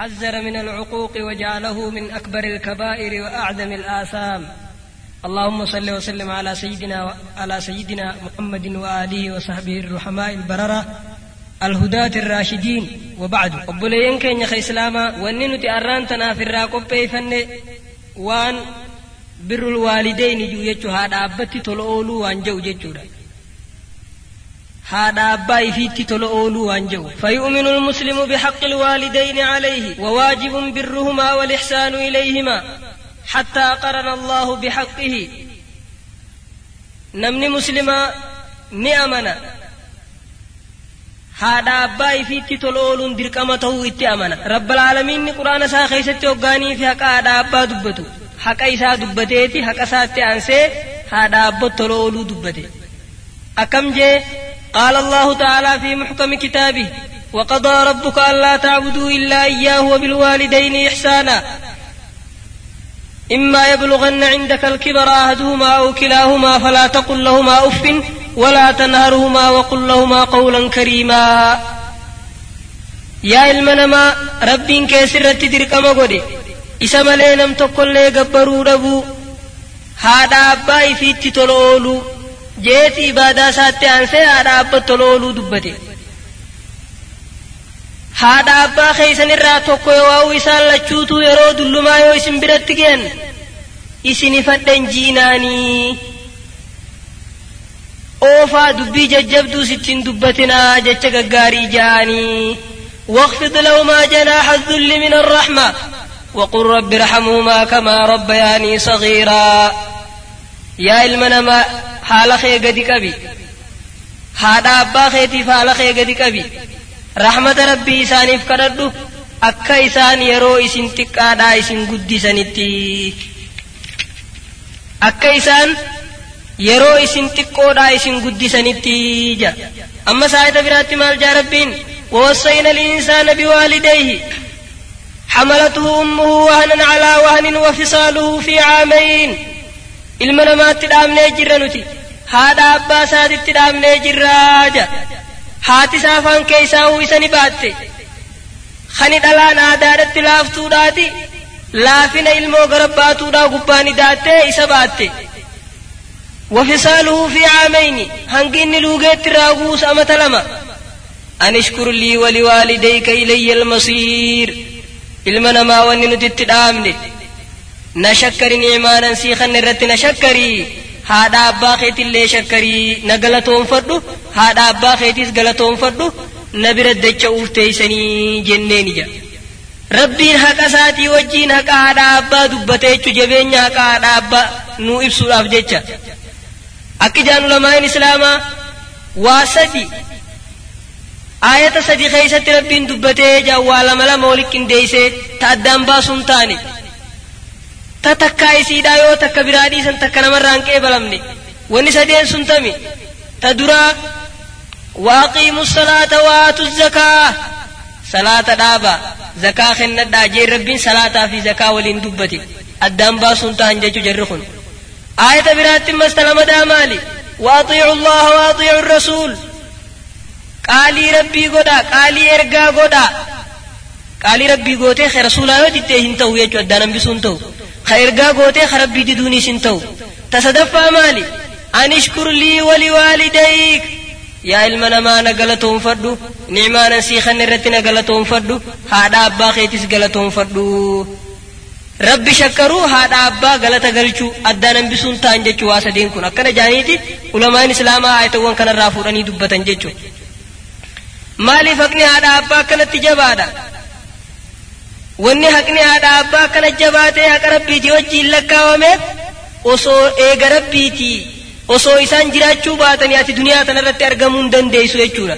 حذر من العقوق وجعله من أكبر الكبائر وأعظم الآثام. اللهم صل وسلم على سيدنا و... على سيدنا محمد وآله وصحبه الرحماء البررة الهداة الراشدين. وبعد. قبلين كان يا خي سلامة وننتي أرانتنا في الراقب بيفن. وان بر الوالدين يجو يجو هذا أبتي تلؤلو وان جو يجو هادا أباي في تتل أولو أنجو. فيؤمن المسلم بحق الوالدين عليه وواجب برهما والإحسان إليهما حتى قرن الله بحقه. نمني مسلما نأمنا هادا أباي في تتل أولو دركمته إتأمنا رب العالمين قرآن ساخي ستوقاني في حقا هذا أبا دبتو حقا إسا دبتيتي حقا ساتي أنسي هذا أبا تلولو دبتي أكم جي؟ قال الله تعالى في محكم كتابه وقضى ربك ألا تعبدوا إلا إياه وبالوالدين إحسانا. إما يبلغن عندك الكبر أحدهما أو كلاهما فلا تقل لهما أف ولا تنهرهما وقل لهما قولا كريما. يا إلمنما رب كيسر تدرك مغودي isa malee nam tokkollee gabbaruu dhabuu haadha abbaa jeeti ibaadaa isaatti aansee haadha abbaa tola ooluu dubbate haadha abbaa keeysan irraa tokko yoo isaan lachuutu yeroo dullumaa yoo isin biratti ge'an isin ifadhan jiinaanii oofaa dubbii jajjabduu sittiin dubbatinaa jecha gaggaarii ja'anii واخفض لهما جناح الذل من الرحمة وقل رب ارحمهما كما ربياني صغيرا يا المنما حال خي قد كبي هذا أبا خيتي فحال خي قد كبي رحمة ربي إساني فكردو أكا إسان يرو إسن تقادا إسن قد سنتي إسان yeroo isin xiqqoodhaa isin guddisanitti ja amma saayita biraatti maal jaa rabbiin? ووصينا الإنسان بوالديه حملته أمه وهنا على وهن وفصاله في عامين ilma namaatti dhaabnee jirra nuti haadha abbaa isaatitti dhaabnee jirraa ja haati isaa afaan keessaa uwwisa ni baatte kani dhalaan aadaadhatti laaftuudhaati laafina ilmoo gara baatuudhaa gubbaa ni daattee isa baatte وفصاله في عامين هنجين لوجيت راغوس أمة لما أن اشكر لي ولوالديك إلي المصير إلمنا ما وني ندت دامني نشكر نعمانا سيخا نرت نشكري. هذا أبا خيت اللي شكري. نقلتهم فردو. هذا أبا خيتيس قلتهم فردو. نبرت دجا أفتيسني جنيني جا ربين حق ساتي وجين حق هذا أبا دبتيچو جبين حق هذا أبا نو إبسو أفجيچا akki jaan ulamaan islaamaa waa sadi aayata sadi keeysatti rabbiin dubbatee jaan waa lama lama wali qindeeysee takka biraa dhiisan takka namarraan qeebalamne wanni sadeen sun tami ta duraa waaqiimu salaata waatu zakaa salaata dhaaba zakaa kennadhaa jeen rabbiin salaataa fi zakaa waliin dubbate addaan baasuun ta'an jechuu jarri kun آية برات مستلم دامالي وأطيعوا الله وأطيعوا الرسول قالي ربي قدا قالي إرقا قدا قالي ربي قوتي خير رسولا يوتي هنتو يجو أدانا بسنتو خير قوتي خير ربي ددوني سنتو تصدفى مالي أن اشكر لي ولوالديك يا علمنا ما نقلتهم فردو نعمانا سيخا نرتنا قلتهم فردو هذا أبا خيتس قلتهم فردو haadha abbaa galata galchuu addaan hambisuun ta'an jechuu waa sadeen kun akkana jaaniiti ulamaan islaamaa aayatawwan kanarraa fuudhanii dubbatan jechuu maaliif haqni haadha abbaa akkanatti jabaadha wanni haqni haadha abbaa akkana jabaatee haqa rabbiitii wajjiin lakkaawameef osoo eega rabbiitii osoo isaan jiraachuu baatanii ati duniyaa tanarratti argamuu hin dandeessu jechuudha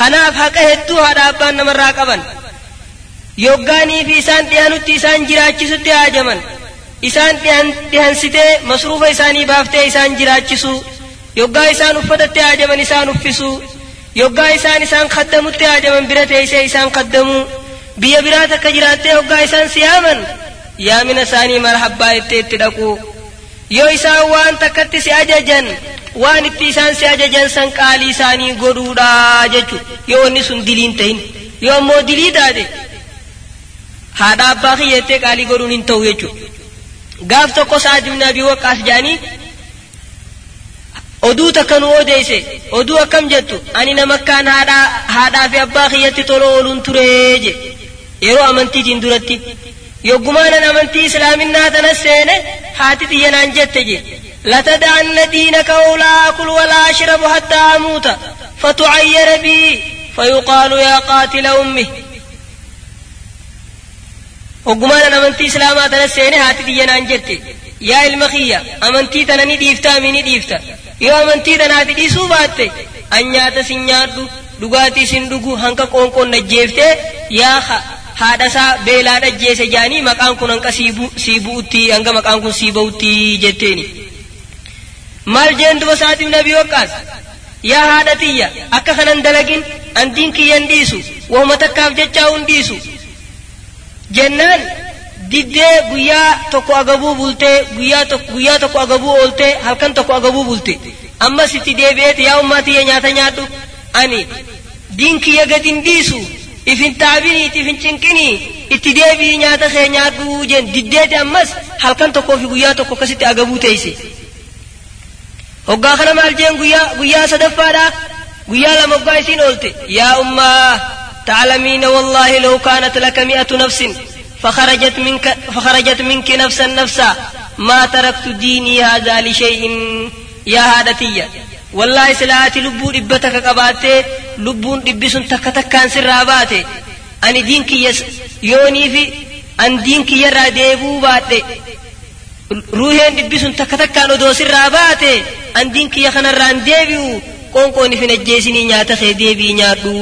kanaaf haqa hedduu haadha abbaan namarraa qaban yoggaanii fi isaan dhiyanutti isaan jiraachisutti haajaman isaan dhihansitee masruufa isaanii baaftee isaan jiraachisu yoggaa isaan uffatatti haajaman isaan uffisu yoggaa isaan isaan kaddamutti haajaman bira teessee isaan kaddamuu biyya biraa takka jiraattee yoggaa isaan siyaaman yaamina isaanii marhabbaa ittee itti dhaqu yoo isaan waan takkatti si ajajan waan itti isaan si ajajan san qaalii isaanii godhuudha jechu yoo wanni sun diliin ta'in yoo ammoo dilii taate haadha abbaa kiyyettee qaalii godhuun hin ta'u jechuudha gaaf tokko sa'ad ibn abii waqqaas jedhanii oduu takka nu odeeyse oduu akkam jettu ani namakkaan haadhaa fi abbaa kiyyatti tola ooluun turee je yeroo amantiitiin duratti yoggumaanan amantii islaaminaa tana seene haati xiyyanaan jette je لتدعن دينك ولا أكل ولا أشرب حتى أموت فتعير بي فيقال يا قاتل أمه hoggumaan amantii islaamaa tana seene haati xiyyanaan jette yaa ilma kiyya amantii tana ni dhiiftaa mi ni dhiifta yoo amantii tanaati dhiisuu baatte an nyaata sin nyaadhu dhugaatii sin dhugu hanqa qoonqoon najjeeftee yaa haadhasaa beelaa dhajjeese jaanii maqaan kun hanqa sii bu'utti hanga maqaan kun sii ba'utti jetteeni maal jeen duba saatiif nabii waqqaas yaa haadha tiyya akka kanan dalagin an diin kiyyan dhiisu wahuma takkaaf jechaa hun jennaan diddee guyyaa tokko agabuu bultee guyyaa tokko agabuu ooltee halkan tokko agabuu bulte ammas itti deebi'eeti yaa ummaa tiyya nyaata nyaadhu ani diin kiyya gadin dhiisu ifin taabiniit ifin cinqinii itti deebi'i nyaata kee nyaadhu jen diddeeti ammas halkan tokkoo fi guyyaa tokko akkasitti agabuu teeyse hoggaa kana maal jeen guyyaa guyyaa sadaffaadha guyyaa lama hoggaa isiin oolte yaa ummaa تعلمين والله لو كانت لك مئة نفس فخرجت منك, فخرجت منك نفسا نفسا ما تركت ديني هذا لشيء يا wallaahi silaati lubbuu dhibba takka qabaattee lubbuun dhibbi sun takka takkaan sirraa baate ani diin kiyya yooniifi an diin kiyya kiyyarraa deebuu baadhe ruuheen dhibbi sun takka takkaan odoo sirraa baate an diin kiyya kana kanarraan deebi'u qoonqoon ifin ajjeesinii nyaata kee deebii nyaadhu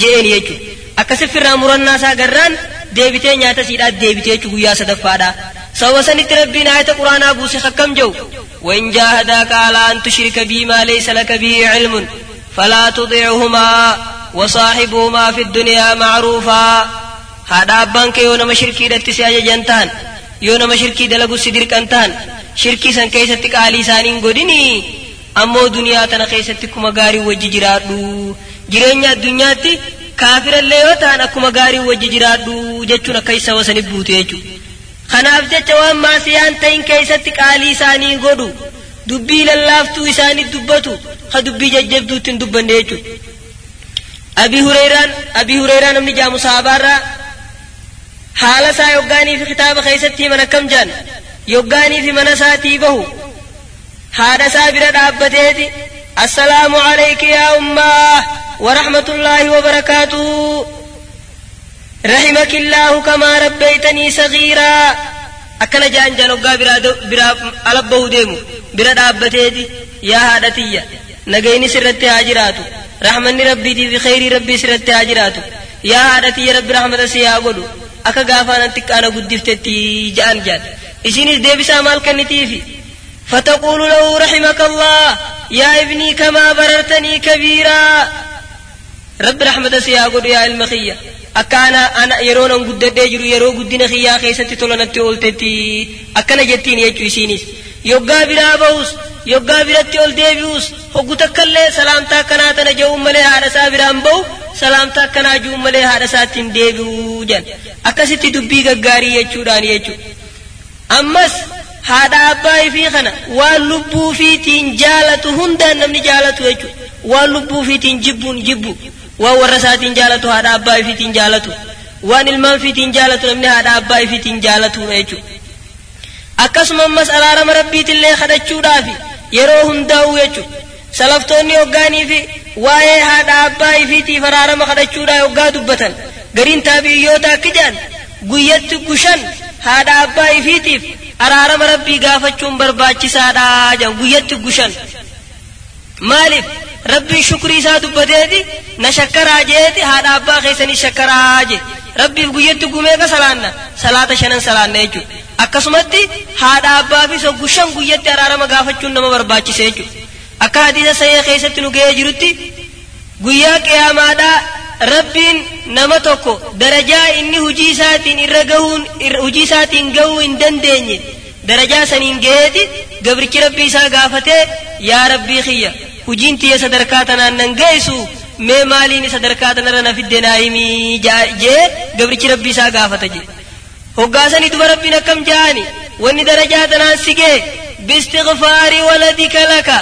je'een jechuudha akkasifirraa murannaa isaa garraan deebitee nyaata siidhaa deebitee jechuu guyyaa sadaffaadhaa. سوسنت ربي نهاية قرآن أبو سخكم جو؟ وإن جاهداك على أن تشرك بي ليس لك به علم فلا تضيعهما وصاحبهما في الدنيا معروفا. هذا أبانك يونا مشركي دلتسي جنتان يونا مشركي دلقو سدير كنتان شركي سن كيسة تكالي سانين قديني أمو دنيا تنقيسة تكما غاري وججرات جرينيا الدنيا تي كافر الليوتان أكما غاري وججرات جتشونا كيسة وسنبوتي جتشونا Kanaaf jecha waan maasiyaan ta'in keessatti qaalii isaanii godhu dubbii lallaaftuu isaanii dubbatu ha dubbii jajjabduutti hin dubbanne jechuudha. Abii Hureeraan Abii Hureeraan namni jaamu saabaarraa haala isaa yoggaanii fi kitaaba keessatti himan akkam jaan yoggaanii fi mana isaatii bahu haadha isaa bira dhaabbateeti assalaamu alayki yaa ummaa warahmatullaahi wabarakaatuhu رحمك الله كما ربيتني صغيرا. أكن جان جان وقا برا برا ألبه ديمو برا دابتيتي يا هادتية. نجيني سرت هاجراتو رحمني ربي في خير ربي سرت هاجراتو يا هادتية ربي رحمة سيا قولو أكا غافانا تكانا قدفتتي جان جان. إسيني ديبسا مال كنتيفي فتقول له رحمك الله يا ابني كما بررتني كبيرا. رب رحمة سياقول يا المخية أكانا أنا يرون أن قد جرو يرو قدنا خيا خيستي تولنتي أولتتي أكنا جتين يجو سينيس يوغا برا بوس يوغا براتي أول ديبيوس هقو تكالي سلامتا كنا تنجو ملي هذا سابران بو سلامتا كنا جو ملي هذا ساتين ديبيو جن أكسيتي دبي غاري يجو داني يجو أمس haadha abbaa ifii kana waan lubbuu fiitiin jaalatu hundaan namni jaalatu jechuudha waan lubbuu fiitiin jibbuun jibbu. Waan warra isaatiin jaalatu haadha abbaa ifiitiin jaalatu waan ilmaan fiitiin jaalatu namni haadha abbaa ifiitiin jaalatu jechuudha akkasuma ammas araarama rabbiitillee kadhachuudhaafi yeroo hundaa'u jechuudha salaftoonni hoggaanii fi waa'ee haadha abbaa ifiitiif araarama kadhachuudhaa hoggaa dubbatan gariin taabiyyoota akka jedhan guyyatti gushan haadha abbaa ifiitiif araarama rabbii gaafachuun barbaachisaadha jedhan guyyatti gushan maaliif rabbii shukrii isaa dubbateeti na shakkaraa jeeti haadha abbaa keessanii shakkaraa je rabbiif guyyatti gumeeqa salaanna salaata shanan salaanna jechuudha akkasumatti haadha abbaa fi gushan guyyatti araarama gaafachuun nama barbaachise jechuudha akka hadiisa sayee keessatti nu ga'ee jirutti guyyaa qiyaamaadhaa rabbiin nama tokko darajaa inni hujii isaatiin irra gahuun hujii isaatiin gahuu hin dandeenye darajaa saniin gaheeti gabrichi rabbii isaa gaafatee yaa rabbii kiyya hujiin tiyya sadarkaa tanaan nan geessu mee maaliin sadarkaa tanarra na fidde naa himii jee gabrichi rabbii isaa gaafata je hoggaasanii duba rabbiin akkam ja'ani wanni darajaa tanaan sigee biistighfaari waladika laka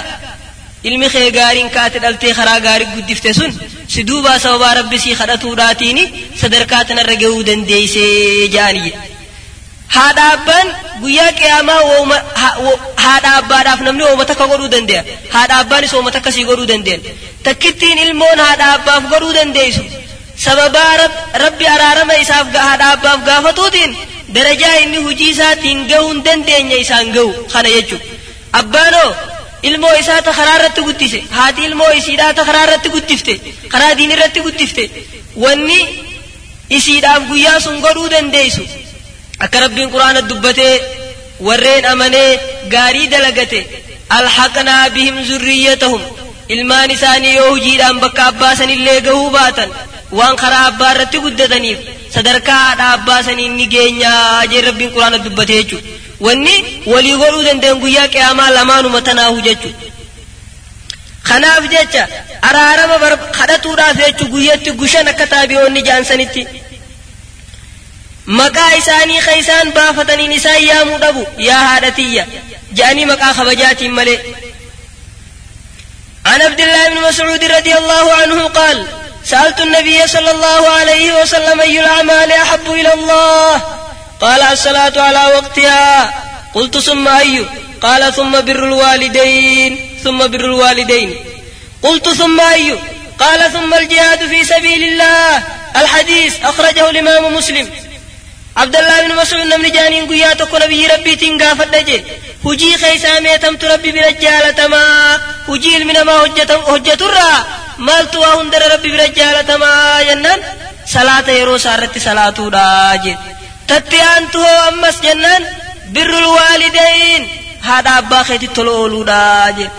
ilmi kee gaariin kaate dhaltee karaa gaarii guddifte sun si duubaa sababaa rabbi sii kadhatuudhaatiini sadarkaa tanarra gahuu dandeeysee ja'aniyye haadha abbaan guyyaa qiyaamaa haadha abbaadhaaf namni ooma takka godhuu danda'a haadha abbaanis ooma takka sii godhuu danda'an takkittiin ilmoon haadha godhuu dandeessu sababaa rabbi araarama isaaf haadha abbaaf gaafatuutiin darajaa inni hujii isaatiin gahuu hin dandeenye isaan gahu kana jechuudha abbaanoo ilmoo isaa ta karaa irratti guddise haati ilmoo isiidhaa ta karaa irratti guddifte karaa diin irratti guddifte wanni isiidhaaf guyyaa sun godhuu dandeessu akka rabbiin quraana dubbatee warreen amanee gaarii dalagate alhaqnaa bihim zurriyyatahum. Ilmaan isaanii yoo hujiidhaan bakka abbaasanillee gahuu baatan waan karaa abbaa irratti guddataniif sadarkaa haadha abbaasanii ni geenyaa jee rabbiin quraana dubbate jechuudha wanni walii godhuu danda'an guyyaa qiyaamaa lamaanuma tanaahu jechuudha kanaaf jecha araarama kadhatuudhaaf jechu guyyatti gushan akka taabi'oonni jaansanitti maqaa isaanii ka isaan baafataniin isaan yaamuu dhabu. Yaa haadhatiyya ja'anii maqaa kabajaatiin malee. عن عبد الله بن مسعود رضي الله عنه قال سألت النبي صلى الله عليه وسلم أي الأعمال أحب إلى الله قال الصلاة على وقتها قلت ثم أي قال ثم بر الوالدين ثم بر الوالدين قلت ثم أي قال ثم الجهاد في سبيل الله الحديث أخرجه الإمام مسلم عبد الله بن مسعود نمني جانين قيا تكو نبي ربي تنقا فدجي هجي خيسا ميتمت ربي برجالة ما هجي من ما هجة الرا مالت وهندر ربي برجالة ما جنان صلاة يرو سارت صلاة راجي تتيانتو أمس جنان بر الوالدين هذا أبا خيتي تلولو راجي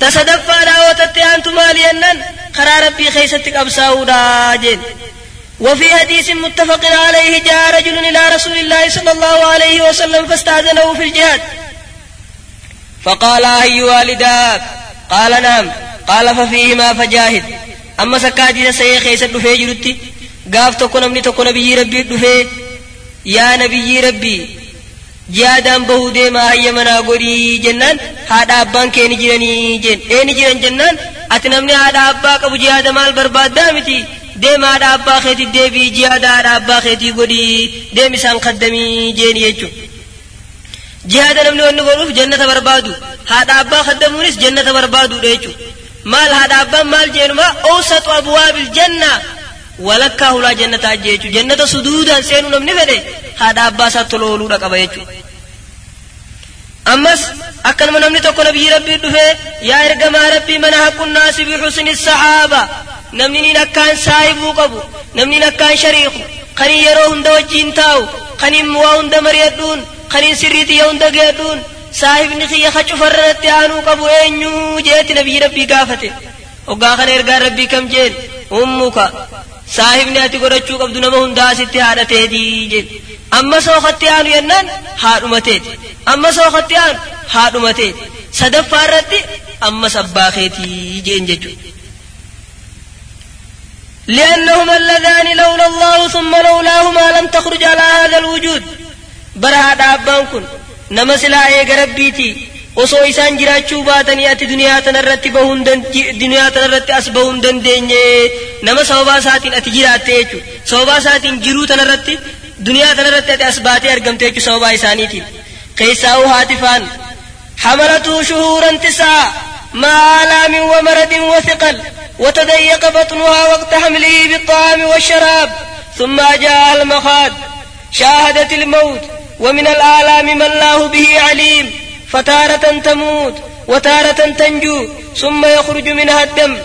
تصدفا دا وتتيانتو مالي أنن خرا ربي خيستك أبساو راجي وفي حديث متفق عليه جاء رجل إلى رسول الله صلى الله عليه وسلم فاستأذنه في الجهاد. فقال أي والداك؟ قال نعم. قال ففيهما فجاهد. أما سكاتي سيئ خيسة دفي جرتي قاف تكون أمني تكون نبي ربي يا نبي ربي جهادان بهو ديما هيا منا قولي جنان. هذا أبان جراني جن. ايني جران جنان؟ أتنمني هذا أباك أبو جهاد مال برباد دامتي. Deemaadha abbaa keetii deebii jihaadaadha abbaa keetii godhii deem isaan kaddamii jeeni jechuudha. jihaada namni wanni godhuuf jannata barbaadu haadha abbaa kaddamuunis jannata barbaaduudha jechuudha. maal haadha abbaan maal jeenuma awsatu abwaabil janna walakkaa hulaa jannataa jechuudha jannata suduudaan seenuu namni fedhe haadha abbaa isaa tola ooluudha qaba jechuudha. ammas akkanuma namni tokko nabiyyi rabbii dhufee yaa ergamaa rabbii mana haqqun naasi bi xusni sahaaba namni niin akkaan saahibuu qabu namni niin akkaan shariiku kaniin yeroo hunda wajjiin taa'u kaniin waa hunda mari'adhuun kaniin sirrii xiyya hunda geedhuun saahibni kiyya ka cufarratti aanuu qabu eenyuu jeetti nabiyyi rabbii gaafate? Hoggaa kana ergaan rabbii kam jeen? Ummuka saahibni ati godhachuu qabdu nama hundaa asitti haadhateetii jeen. Amma sookatti aanu yennaan haadhumateeti amma sookatti aanu haadhumateeti sadaffaa irratti ammas keetii jeen jechuudha لأنهما اللذان لولا الله ثم لولاهما لم تخرج على هذا الوجود برها دابان كن نما سلا ايغ ربيتي osoo isaan jiraachuu baatanii ati duniyaa tanarratti bahuun duniyaa tanarratti as bahuun dandeenye nama sababaa isaatiin ati jiraatte jechuudha sababaa isaatiin jiruu tanarratti duniyaa tanarratti ati as baatee argamte jechuudha sababaa isaaniitiin keessaa'uu haatifaan حملته شهورا تسعة مع آلام ومرض وثقل وتضيق بطنها وقت حمله بالطعام والشراب ثم جاء المخاض. شاهدت الموت ومن الآلام ما الله به عليم. فتارة تموت وتارة تنجو ثم يخرج منها الدم.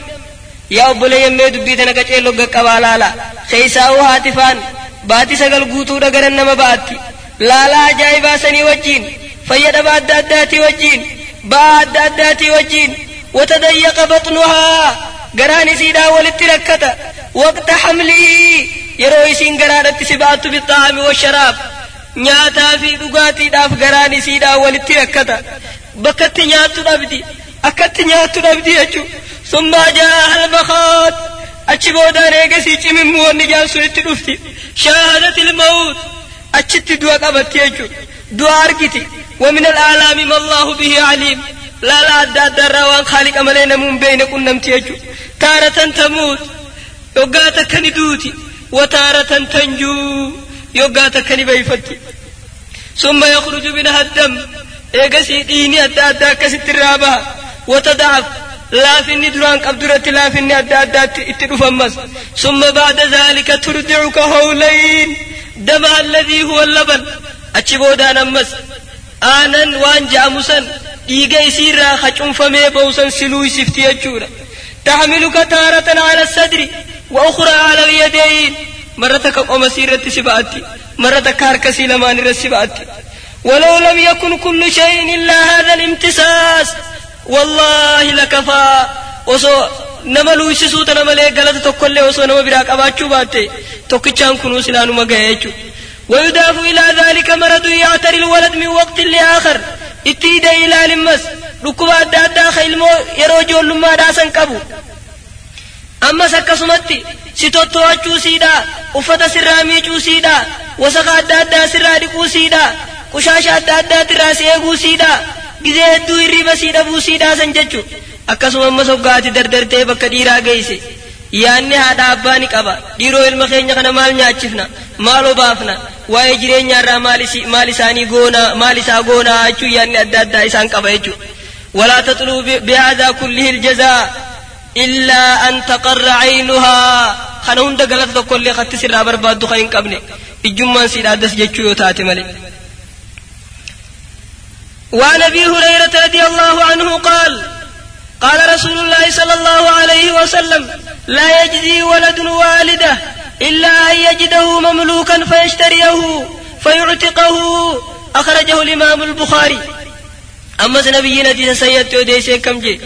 يا أبولي يمي دبيتنا كتيلو قوالالا خيساو هاتفان باتي سقل قوتو دقر النما باتي. لا لا جايبا سني وجين فيد بعد أداتي وجين. بعد أداتي وجين وتضيق بطنها rakkata waqta hamlii yeroo isiin garaadhatti si baattu bixaami washaraab nyaataa fi dhugaatiidhaaf garaan isiidhaa walitti rakkata bakkatti nyaattu dhabdi akkatti nyaattu dhabdi jechuu summaa jaa halmakaat achi boodaan eegasii cimimmu wanni jaamsu itti dhufti shaahadat ilmawut achitti du'a qabatti jechuudha du'a argiti ومن الآلام ما الله به عليم. لا لا أدى أدى الروان خالق أملي نمون بين قنم تيجو تارة تموت. يوغاتا كندوتي وتارة تنجو. يوغاتا كنبيفتي ثم يخرج منها الدم. إيقسي ديني أدى أدى الرابها وتضعف. لا في الندران قبدرة لا في الندى أدى اتدفمس ثم بعد ذلك ترجعك هولين. دم الذي هو اللبن. أتشبودا نمس aanan waan ja'amu san dhiiga isiirraa hacuunfamee ba'usan siluu isifti jechuudha taxmiluka taaratan ala sadri wa ukhraa ala alyadayn marra takka qoma sii irratti si ba'atti marra takka harka sii lamaan irratti si ba'atti ولو لم يكن كل شيء إلا هذا الامتساس والله لكفى وصو nama luusisuuta nama lee galata tokkollee osoo nama biraa qabaachuu baatte tokkichaan kunuu silaanuma gahe jechuudha ويضاف إلى ذلك مرض يعتري الولد من وقت لآخر اتيد إلى لمس ركوب أدى أدى خيلمو يروجو لما داسن كبو أما سكسمتي ستوتو أجو سيدا أفتا سرامي جو سيدا وسخ أدى أدى سرادقو سيدا أدى أدى تراسي أغو سيدا hirriba sii dhabuu sii dhaasan jechu akkasuma ammas hoggaati dardartee bakka dhiiraa geeyse yaanni haadha abbaa ni qaba dhiiroo ilma keenya kana maal nyaachifna maal obaafna waa'ee jireenyaarraa maal isaanii goona maal isaa goonaa jechuu yaanni adda addaa isaan qaba jechuu ولا تطلبوا بهذا كله الجزاء إلا أن تقر عينها خنا هند غلط كل خط سر برباد خين قبل الجمان سيدا دس جچو يوتاتي ملي وعن ابي هريره رضي الله عنه قال قال رسول الله صلى الله عليه وسلم لا يجزي ولد والده إلا أن يجده مملوكا فيشتريه فيعتقه أخرجه الإمام البخاري أما نبينا دي سيد وديس كم جي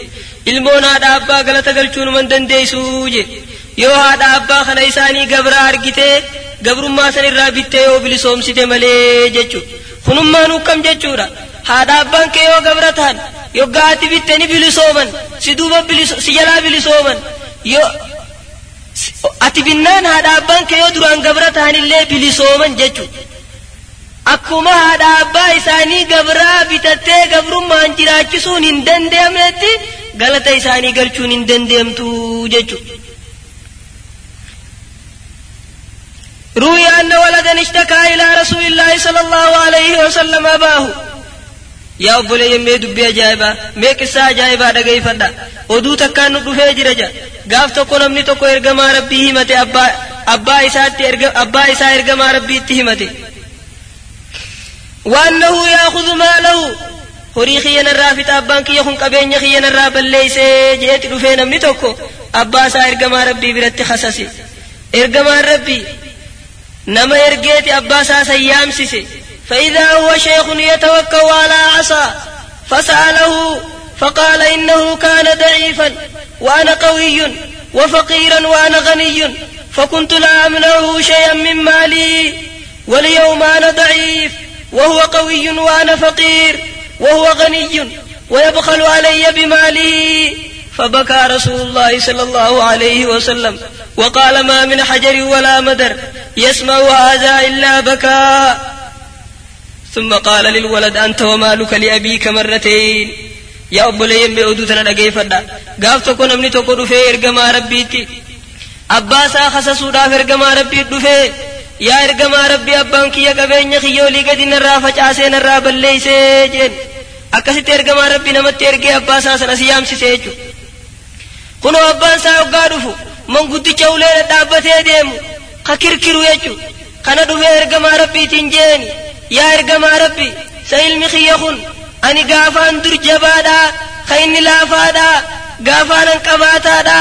ilmoon haadha abbaa galata galchuun man dandeessu je yoo haadha abbaa kana isaanii gabraa argitee gabrummaa san irraa bittee yoo bilisoomsite malee jechu kunummaan ukkam jechuudha haadha abbaan kee yoo gabra ta'an yoggaa ati bitte ni bilisooman si duuba si jalaa bilisooman yoo ati binnaan haadha abbaan kee yoo duraan gabra ta'anillee bilisooman jechu akkuma haadha abbaa isaanii gabraa bitattee gabrummaan jiraachisuun hin danda'amnetti galata isaanii galchuun hin danda'amtu jechu روي أن ولدا اشتكى إلى رسول الله صلى الله عليه وسلم أباه yaa obboleeyyan mee dubbii ajaa'ibaa mee qissaa ajaa'ibaa dhagaifadha oduu takkaan nu dhufee jira ja gaaf tokko namni tokko ergamaa rabbii himate abbaa isaa ergamaa rabbiitti himate waannahu yaakhudhu maalahu horii kiyyanarraa fixa abbaan kiyya kun qabeenya kiyyanarraa balleeysee jeeti dhufee namni tokko abbaa isaa ergamaa rabbii biratti hasase ergamaan rabbii nama ergeeti abbaa isaa sayyaamsise فإذا هو شيخ يتوكل على عصا فسأله فقال إنه كان ضعيفا وأنا قوي وفقيرا وأنا غني فكنت لا أمنعه شيئا من مالي واليوم أنا ضعيف وهو قوي وأنا فقير وهو غني ويبخل علي بماله فبكى رسول الله صلى الله عليه وسلم وقال ما من حجر ولا مدر يسمع هذا إلا بكى. ثم قال للولد أنت ومالك لأبيك مرتين. يا أبو ليم بأودو تنا فدا. قاف تكون نمني تكون في إرقما ربيتي أباسا خسسو داف إرقما ربي دفي يا إرقما ربي أبان كي يقبين يخيو لي قد نرى فجاسي نرى بليسي جن أكسي إرقما ربي نمت إرقي أباسا سنسيام سيسيجو كنو أبان سا وقادفو من قد جولين دابتي ديمو خكركرو يجو. كان دفي إرقما ربي تنجيني. Yaa ergamaa rabbi sa ilmi kiyya kun ani gaafaan dur jabaadha ka inni laafaadha gaafaan an qabaataadha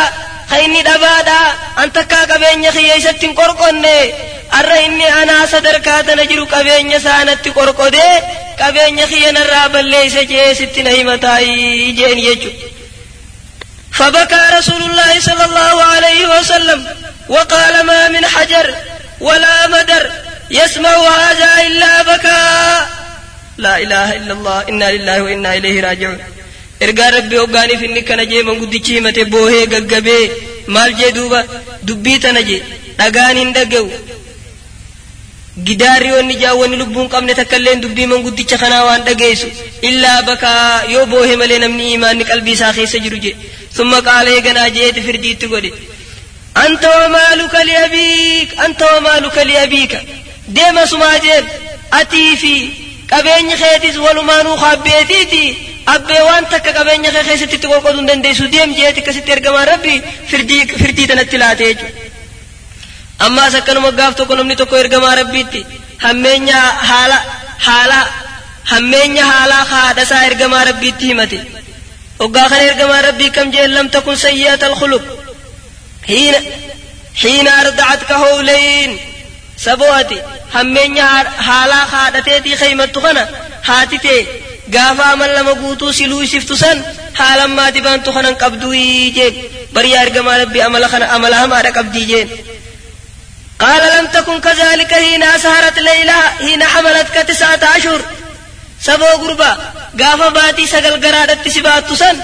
ka inni dhabaadha an takkaa qabeenya kiyya isatti hin qorqonne arra inni anaa sadarkaa tana jiru qabeenya saanatti qorqodee qabeenya kiyya narraa balleeyse jee sitti na himataayi jeen jechu فبكى رسول الله صلى الله عليه وسلم وقال ما من حجر ولا مدر يسمع هذا إلا بكاء لا إله إلا الله إنا لله وإنا إليه راجعون ergaa rabbi hoggaaniif inni kana jee manguddichi himate boohee gaggabee maal jee duuba dubbii tana jee dhagaan hin dhaga'u gidaarri wanni jaawwanni lubbuun qabne takkailleen dubbii manguddicha kanaa waan dhageessu illaa bakaa yoo boohe malee namni imaanni qalbii isaa keessa jiru je summa qaala eeganaa jeeti firdiitti godhe anta wamaaluka liabiik anta wamaaluka liabiika deema sumaa jeen atii fi qabeenyi keetis walumaanuu kaabbeetiiti abbee waan takka qabeenya kee keessatti itti qoqqooduu hin dandeessu deem jeeti akkasitti ergamaan rabbi firdii firdii tanatti laate jechuudha ammaas akkanuma gaaf tokko namni tokko ergamaa rabbiitti hammeenya haala haala hammeenya haalaa haadhasaa ergamaa rabbiitti himate hoggaa kana ergamaa rabbii kam jeen lam takun sayyi'ata alkhuluq hiina hiina arda'atka howlayn sabooti hammeenya haalaa haadhateetii kaymattu kana haati tee gaafa amal lama guutuu siluu isiftu san haalammaati baantu kanan qabduu jeen bariyaa ergamaa rabbii amala kana amala hamaadha qabdii jeen قال لم تكن كذلك حين أسهرت ليلى حين حملتك تسعة أشهر سبو قربا قافا باتي سقل قرادت سبات سن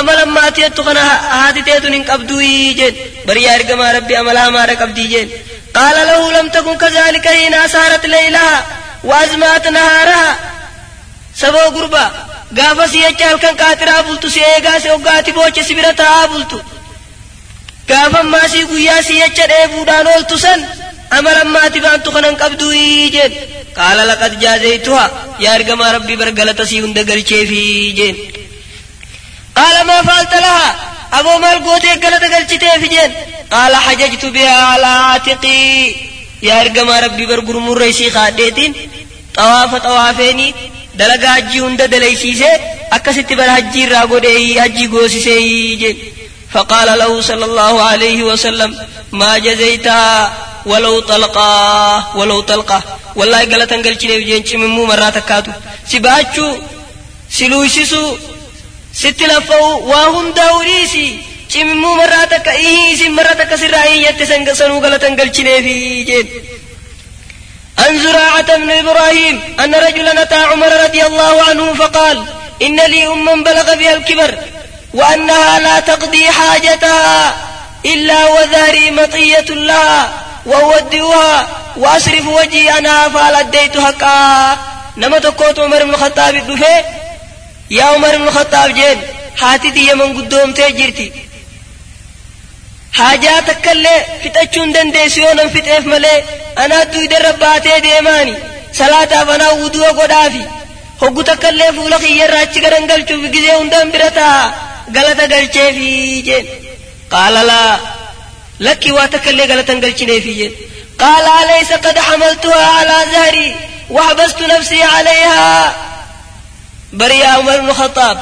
أملا ما تيتو خنا هاتي تيتو نين قبدو جين بريا رقما ربي أملا ما رقبدي جين قال له لم تكن كذلك حين أسهرت ليلى وأزمات نهارها سبو قربا قافا كان قاترا بلتو سيئيقا سيوقاتي بوچ سبرتا بلتو gaafa ammaasii guyyaa si jecha dheebuudhaan ooltu san amala ammaati baantu kanan qabdu jeen qaala laqad jaazaytuha yaa ergamaa rabbii bar galata sii hunda galcheefi jeen qaala maa jeen qaala hajajtu bihaa alaa aatiqii yaa ergamaa rabbii bar gurmurra isii kaadheetiin xawaafa xawaafeenii dalagaa hajjii hunda dalaysiisee akkasitti bar hajjii irraa godhee hajjii goosisee jeen فقال له صلى الله عليه وسلم ما جزيتها ولو طلقا ولو طلقا والله قالت انقل چني جين چممو مرات كاتو سباچو سلوشسو ست لفو واهم دوريسي چممو مرات كايه سي مرات كسرائي يتسنگ سنو قالت انقل چني في جين عن زراعة بن إبراهيم أن رجلا أتى عمر رضي الله عنه فقال إن لي أما بلغ بها الكبر وأنها لا تقضي حاجتها إلا وذهري مطية لها وأودئها وأصرف وجهي عنها فهل أديت حقا نما تقوت عمر بن الخطاب الدفي يا عمر بن الخطاب جين هاتي دي من قدوم تجرتي حاجاتك اللي فتأچون دنديسيونا فتأف ملي أنا دوي درباتي ديماني صلاة فنا ودوا قدافي fuula kiyyarraa achi garan galchuuf gizee hundaan bira taa galata galcheefi jeen qaala laa lakki waa takka illee galatan galchineefi jeen qaala alaysa qad xamaltuhaa alaa zahrii waxbastu nafsii calayhaa bari yaa umar ibnu khataab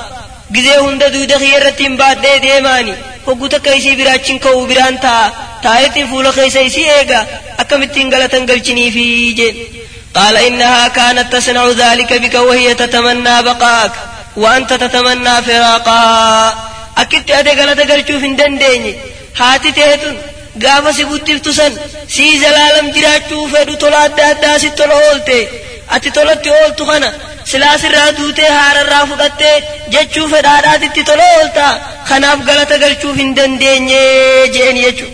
gizee hunda duuda kiyyarratti hin baadhee deemaani hoggu takka isii biraachin ka'uu biraan taa taayetiin fuula keessa isii eega akkamittiin galatan galchiniifi jeen قال إنها كانت تصنع ذلك بك وهي تتمنى بقاك وأنت تتمنى فراقها أكدت أدقل تقرشو في دنديني هاتي تهتن قاف سيبوتف تسن سي زلالم جراچو فدو تولا أدى أدى سي تولا أولتي أتي تولا تي أولتو خنا سلاس الرا دوتي هار الرا فقطي جچو فدادا تي تولا أولتا خناف غلط قرشو في دنديني جين يچو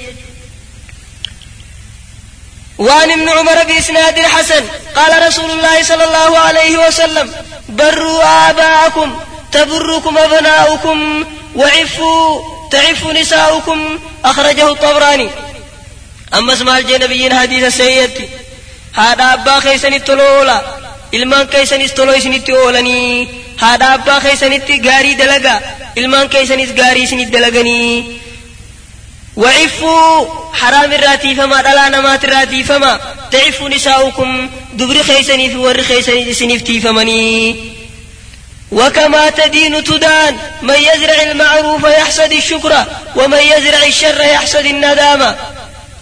وعن ابن عمر بإسناد حسن قال رسول الله صلى الله عليه وسلم بروا آباءكم تبركم أبناؤكم وعفوا تعف نساؤكم أخرجه الطبراني أما اسمع الجنبيين حديث السيد هذا أبا خيسن التلولا ilmaan keeysanis toloo isinitti oolanii. Haadha abbaa keeysanitti gaarii dalagaa ilmaan keeysanis gaarii isinit dalaganii. وعفوا حرام الراتي فما دلا نمات الراتي فما تعفوا نساؤكم دبر خيسني في ور خيسني سنفتي فمني وكما تدين تدان من يزرع المعروف يحصد الشكر ومن يزرع الشر يحصد الندامة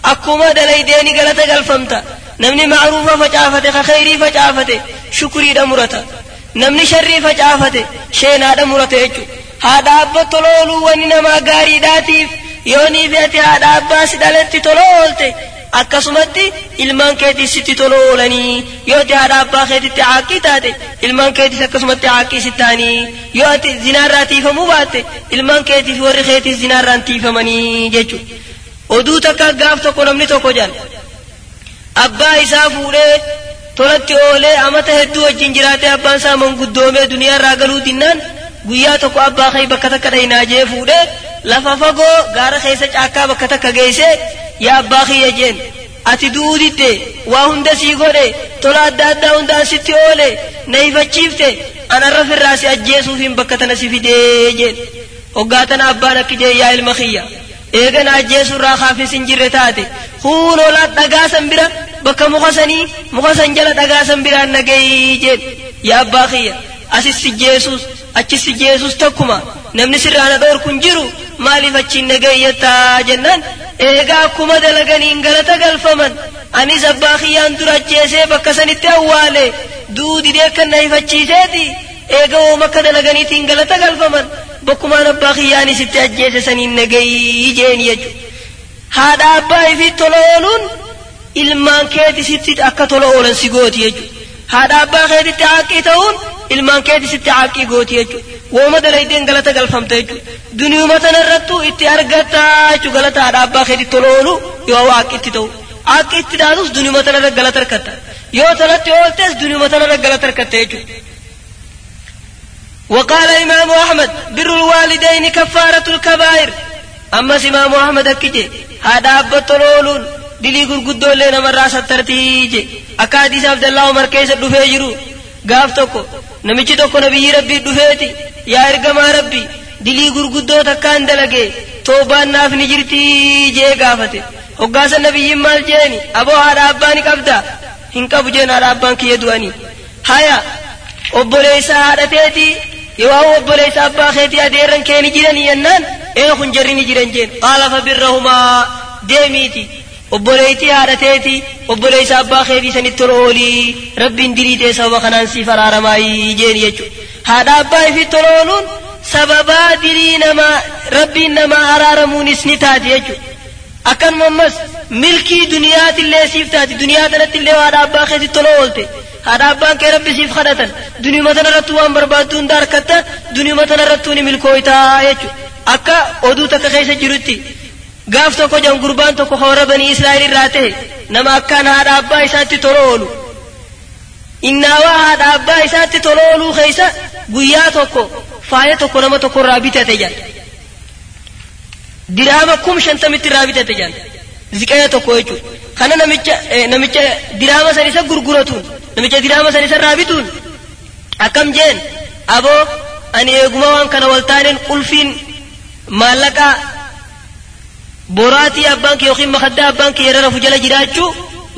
أكما دليديني قلت قلفمت نمني معروف فجافته خيري فجافته شكري دمرته نمني شري فجافته شينا دمرته هذا أبا طلولو ونما قاري داتيف yoonii fi ati haadha abbaa si dhaletti tola oolte akkasumatti ilmaan keetis sitti tola oolanii yoo ati haadha abbaa keetitti caaqqii taate ilmaan keetis akkasumatti caaqqii si ta'anii yoo ati zinaarraa tiifamuu baatte ilmaan keetiif warri keetis zinaarraan tiifamanii jechuudha oduu takka gaaf tokko namni tokko jaan abbaa isaa fuudhee tolatti oolee amata hedduu wajjin jiraatee abbaan isaa manguddoomee duniyaa irraa galuu dinnaan guyyaa tokko abbaa kee bakka takka dhahinaa jee fuudhee lafa fagoo gaara keessa caakkaa bakka takka geessee yaa abbaa kiyya jeen ati du'uu didde waa hunda sii godhe tola adda addaa hundaan sitti oole na ifachiifte anarra firraa si ajjeesuufiin bakka tana si fidee jeen hoggaa tana abbaan akki jee yaa ilma kiyya eegana ajjeesurraa kaafis hin jirre taate huun olaa dhagaa san bira bakka muka sanii muka san jala dhagaa san biraan nagayii jeen yaa abbaa kiyya asis si jeesus achis si jeesus takkuma namni sirraana dhoorkun jiru maaliif achiin nagayyataa jennaan eegaa akkuma dalaganiin galata galfaman anis abbaa kiyyaan dura ajjeesee bakka sanitti awwaale duudidee kan na ifachiiseeti eega woom akka dalaganiitiin galata galfaman bakkumaan abbaa kiyyaanis itti ajjeese saniin nagayii jeeni jechu haadha abbaa ifi tola ooluun ilmaan keeti sitti akka tola oolan si gooti jechu haadha abbaa keetitti haqqii ta'uun ilmaan keeti sitti haqqii gooti jechu wooma dalaydeen galata galfamta jechu duniyuma tanarrattu itti argataa jechu galata haadha abbaa keetitti tola oolu yoo haqqitti ta'u haqqitti taatus duniyuma tanarra galata argatta yoo talatti ooltes duniyuma tanarra galata argatta jechuudha وقال إمام أحمد بر الوالدين كفارة الكبائر. أما إمام أحمد أكجي هذا أبا طلول دلي قرقدو لنا مرة سترتيجي أكاديس عبد الله عمر كيس دفجرو قاف توكو نمجي توكو نبي ربي دفيتي يا إرقما ربي دلي قرقدو تكان دلقي. توبان ناف نجرتي جي قافته. وقاس النبي مال جيني. أبو هذا أباني قبدا هنكب جين هذا أبان كي يدواني. هيا obboleessa haadhateeti yoo obboleessa kee ni jiranii jennaan ee kun jarri ni jiran jeen qaala fabirrahumaa deemiiti obboleettii haadhateeti obboleessa abbaa keetii sanitti tola oolii rabbiin diriitee sababa kanaan siif araaramaayii jeeni jechuudha haadha abbaa ifi tola ooluun sababaa dirii namaa rabbiin namaa araaramuunis ni taati jechuudha akkanuma ammas milkii duniyaatillee siif taati duniyaa tanattillee haadha abbaa keetii tola oolte ni milkooytaa jechu akka oduu takka keessa jirutti gaaf tokko jan gurbaan tokko hawara banii israa'el irraa ta'e nama akkaan haadha abbaa isaatti tola oolu innaawaa haadha abbaa isaatti tola ooluu keessa guyyaa tokko faaya tokko nama tokko irraa bitate jan diraama kum shantamitti irraa bitate jan ziqaya tokko jechuudha kana namicha namicha diraama san isa gurguratuun namicha diraama san isa irraa bituun akkam jeen aboo ani eeguma waan kana waltaaneen qulfiin maallaqaa boraatii abbaan kee yookiin makaddaa abbaan kee yeroo rafu jala jiraachuu